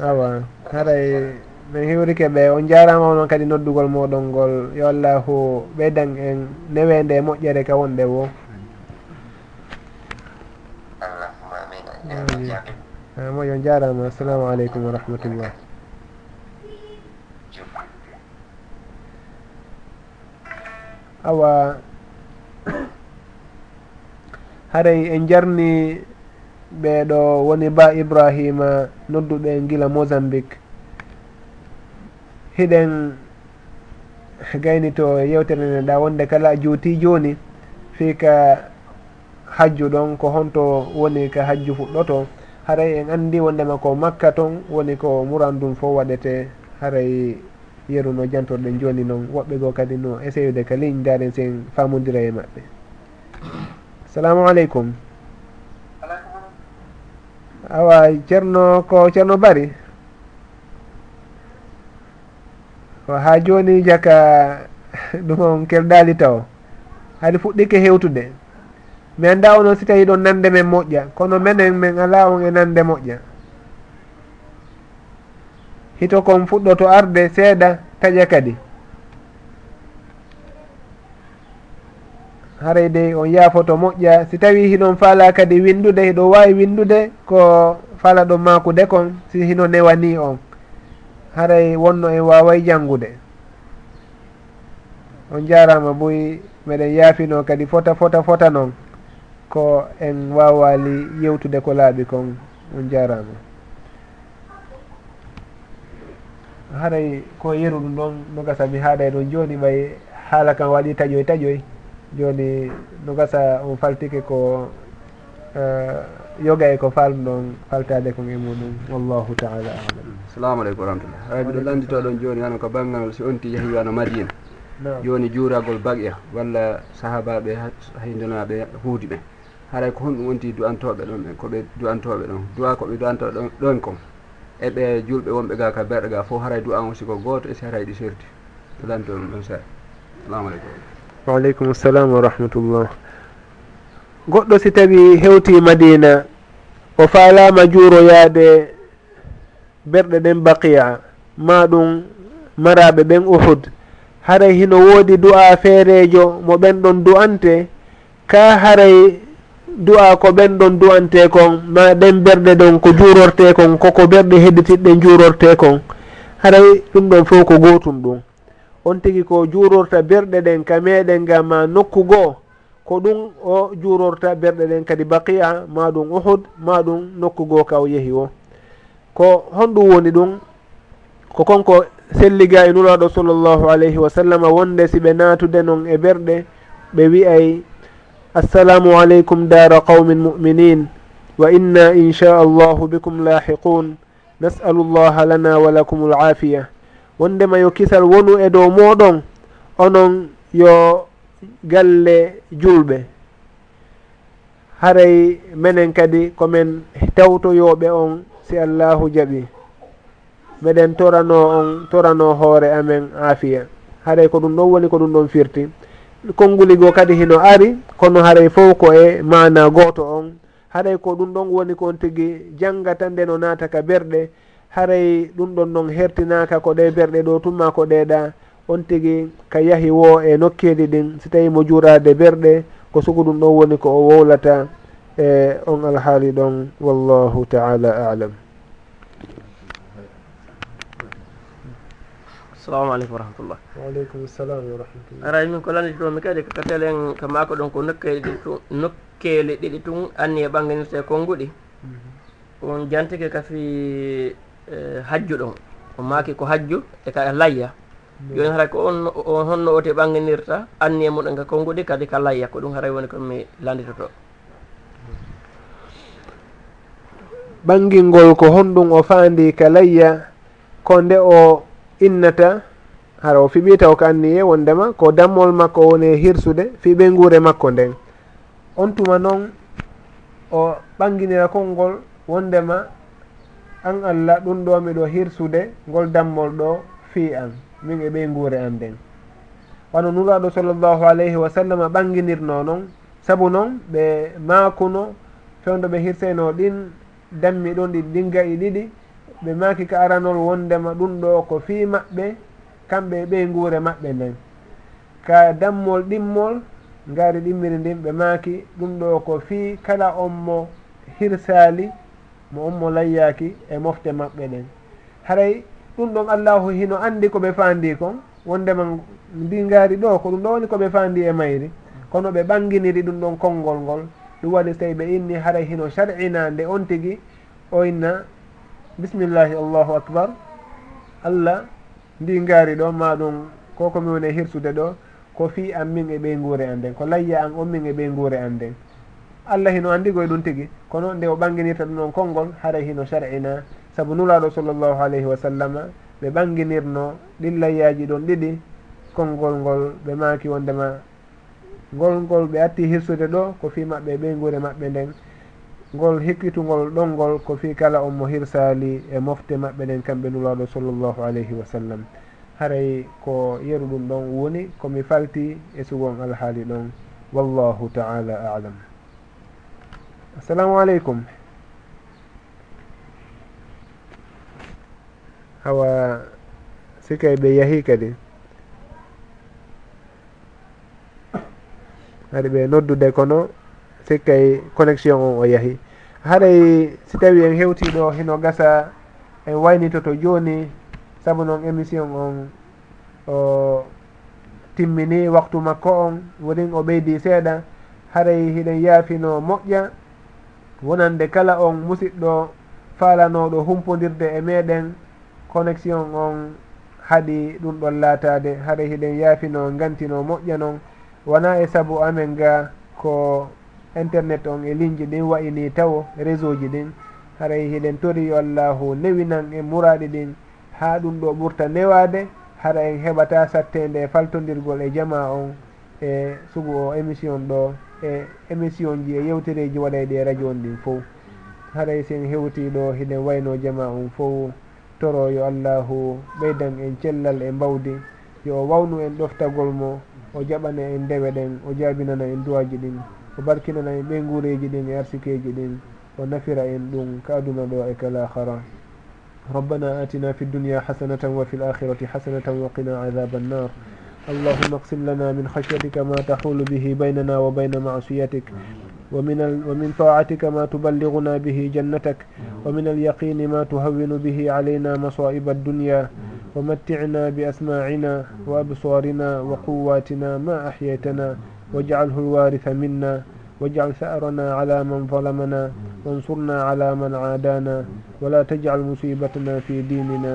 awa haray min hiwrike ɓe on jarama onon kadi noddugol moɗon ngol yo allahu ɓeydan en newende e moƴƴere ka wonɗe wo moƴo on jarama. Assalamu aleykum wa rahmatullah. Awa haray en jarni ɓeeɗo woni ba ibrahima nodduɓe gila mozambique. Hiɗen gayni to yewtere nde ɗa wonde kala juuti joni fii ka hajju ɗon ko honto woni ka hajju fuɗɗoto. Haray en andi wondema ko makka ton woni ko muran ɗum fo waɗete haray yeru no jantorɗen joni noon woɓɓe goo kadi no essayude ka ligne daren sen famodira e maɓɓe. Salamu aleykum. Awa ceerno ko ceerno bari? Ha joni jaka ɗum on kelɗali taw. Haɗi fuɗɗike hewtude. Mi annda onon si tawi ɗon nande men moƴƴa. Kono menen min ala on e nande moƴƴa. hito kon fuɗɗoto arde seeɗa taƴa kadi. Haray dey on yaafoto moƴƴa si tawi hinon faala kadi windude hiɗo wawi windude ko fala ɗo makude kon si hino newani on. Haray wonno en waway janngude on jarama boyi meɗen yaafino kadi fota fota fota noon ko en wawali yewtude ko laaɓi kon on jarama. haray ko yeru ɗum ɗon no gasa mi haaɗay ɗon joni ɓay haala kam waɗi taƴoy taƴoy. Joni no gasa on faltike ko eh, yoga e ko falmu ɗon faltade kon e muɗum. Wallahu taala alam. Assalamu aleykum wa rahmatullah. Ay mbiɗo landito ɗon joni hano ko banggal si onti yehi wano madina. Joni juuragol bagya walla sahabaɓe haydonaɓe huudi ɓe haray ko honɗum wonti du'antoɓe ɗon ɓe koɓe du'antoɓe ɗon duwa koɓe du'antoɓe ɗon ɗon kon. eɓe julɓe wonɓe ga ka berɗe ga fof haray du'a on siko goto e haray ɗi serti. To lamto ɗum ɗon sara salamu aleykum. Waaleykum salam wa rahmatullah. Goɗɗo si tawi hewti madina o faalama juuroyaade berɗe ɗen baqiya ma ɗum maraɓe ɓen uhud. Haray hino woodi du'a feerejo mo ɓen ɗon du'ante ka haray du'a ko ɓen ɗon du'ante kon ma ɗen berɗe ɗon ko juurorte kon koko berɗe hedditiɗɗe juurorte kon haray ɗum ɗon fof ko gotum ɗum. On tigi ko juurorta berɗe ɗen ka meɗen ngam ma nokku goo ko ɗum o juurorta berɗe ɗen kadi baqiya ma ɗum uhud ma ɗum nokku goo ka o yeehi o. Ko honɗum woni ɗum ko konko selliga e nuraɗo sallllahu alayhi wa sallam wonde si e ɓe naatude noon e berɗe ɓe wiyay assalamu aleykum dara qawmin muminin wa inna inchaa allahu bikum lahiqun. Nasalu llaha lana wa lakum alaafiya wondema yo kisal wonu e dow moɗon onon yo galle julɓe. Haray menen kadi komin tawtoyoɓe on si allahu jaaɓi meɗen torano on torano hoore amen aafiya haray ko ɗum ɗon woni ko ɗum ɗon firti. konnguli goo kadi hino ari kono haray fof ko e mana gooto on. Haray ko ɗum ɗon woni kon tigi jannga tan nde no naata ka berɗe haray ɗum ɗon noon hertinaka ko ɗe berɗe ɗo tumma ko ɗeɗa on tigi ka yahi wo e nokkeeɗi ɗin si tawi mo juurade berɗe ko sugu ɗum ɗon woni ko o wowlata e on alhaali ɗon wallahu taala alam. assalamu aleykum wa rahmatullah waaleykum salam wa rahmatullah aray min ko landiti ɗomi kadi ko katelen ko mako ɗon ko nokkeele ɗiɗi tun nokkeele ɗiɗi tun anni e ɓanganirte konnguɗi mhm. on jantike kafi e, hajju ɗon. O maaki ko hajju e ka layya. Mhm. Joni haray ko on on honno ote ɓanganirta anni e, e muɗon e ka konnguɗi kadi ka layya. Ko ɗum haray woni komi landitoto. Ɓangingol ko honɗum o faandi ka layya ko nde o innata hara o fiɓi taw ko anniye wondema ko dammol makko woni e hirsude fiɓe nguure makko nden. On tuma noon o ɓanginira konngol wondema an allah ɗum ɗo miɗo hirsude ngol dammol ɗo fi an min e ɓey nguure an nden. Wano nuraɗo sallllahu alayhi wa sallam ɓanginirno noon saabu noon ɓe maakuno fewdo ɓe hirseno ɗin dammi ɗon ɗi ɗin gayi ɗiɗi ɓe maki ka aranol wondema ɗum ɗo ko fii maɓɓe kamɓe ɓey nguure maɓɓe nden. Ka dammol ɗimmol ngaari ɗimmiri ndin ɓe maaki ɗum ɗo ko fii kala on mo hirsaali mo on mo layyaaki e mofte maɓɓe ɗen haray ɗum ɗon allahu hino anndi ko ɓe faandi kon wondema ndi ngaari ɗo ko ɗum ɗo woni ko ɓe faandi e mayri. Kono ɓe ɓanginiri ɗum ɗon konngol ngol. Ɗum waɗi so tawi ɓe inni haray hino sar'ina nde on tigi o inna bisimillahi allahu akbar. Allah ndi ngaari ɗo ma ɗum ko komi woni e hirsude ɗo ko fi an min e ɓey nguure an nden ko layya an on min e ɓey nguure an nden allah hino anndigoye ɗum tigi kono nde o ɓanginirta ɗum noon konngol haray hino sar'ina saabu nulaaɗo sallllahu alayhi wa sallama ɓe ɓanginirno ɗin layyaji ɗon ɗiɗi konngol ngol ɓe maaki wondema ngol ngol ɓe atti hirsude ɗo ko fi maɓɓe e ɓey nguure maɓɓe nden. ngol hekkitugol ɗolngol ko fi kala on mo hirsali e mofte maɓɓe ɗen kamɓe nulaɗo sallllahu alayhi wa sallam. Haray ko yeru ɗum ɗon woni komi falti e sugon alhaali ɗon. Wallahu taala alam. Assalamu aleykum hawa sikay ɓe yahi kadi. Haɗi ɓe noddude kono. sikkay connexion on o yahi. Haɗay si tawi en hewtiɗo hino gasa en waynitoto joni saabu noon émission on o timmini waktu makko on wonin o ɓeydi seeɗa haray hiɗen yaafino moƴƴa wonande kala on musidɗo faalanoɗo humpodirde e meɗen connexion on haɗi ɗum ɗon laatade. Haɗa hiɗen yaafino gantino moƴƴa noon wona e saabu amen ga ko internet on e ligne ji ɗin wayini taw e réseau ji ɗin. Haray hiɗen tori yo allahu newinan e muraɗi ɗin. Ha ɗum ɗo ɓurta newade hara en heɓata sattede e faltodirgol e jama on e sugu o émission ɗo e émission ji e yewtereji waɗayɗi e radio on ɗin fof haray sen hewti ɗo hiɗen wayno jama on fof toro yo allahu ɓeydan en cellal e mbawdi. Yo o wawnu en ɗoftagol mo o jaɓana en ndewe ɗen o jaabinana en duwaji ɗin. o barkinana en ɓe guureji ɗin e arsikeji ɗin o nafira en ɗum ka aduna ɗo e kala hara ربنا آتنا في الدنيا حسنة وفي الآخرة حسنة وقنا عذاب النار اللهم اقسم لنا من خشيتك ما تحول به بيننا وبين معصيتك ومن, ومن طاعتك ما تبلغنا به جنتك ومن اليقين ما تهون به علينا مصائب الدنيا ومتعنا بأسماعنا وأبصارنا وقواتنا ما أحييتنا واجعله الوارث منا واجعل ثأرنا على من ظلمنا وانصرنا على من عادانا ولا تجعل مصيبتنا في ديننا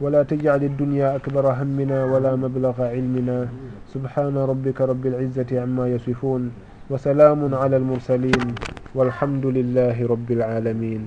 ولا تجعل الدنيا أكبر همنا ولا مبلغ علمنا. سبحان ربك رب العزة عما يصفون وسلام على المرسلين والحمد لله رب العالمين.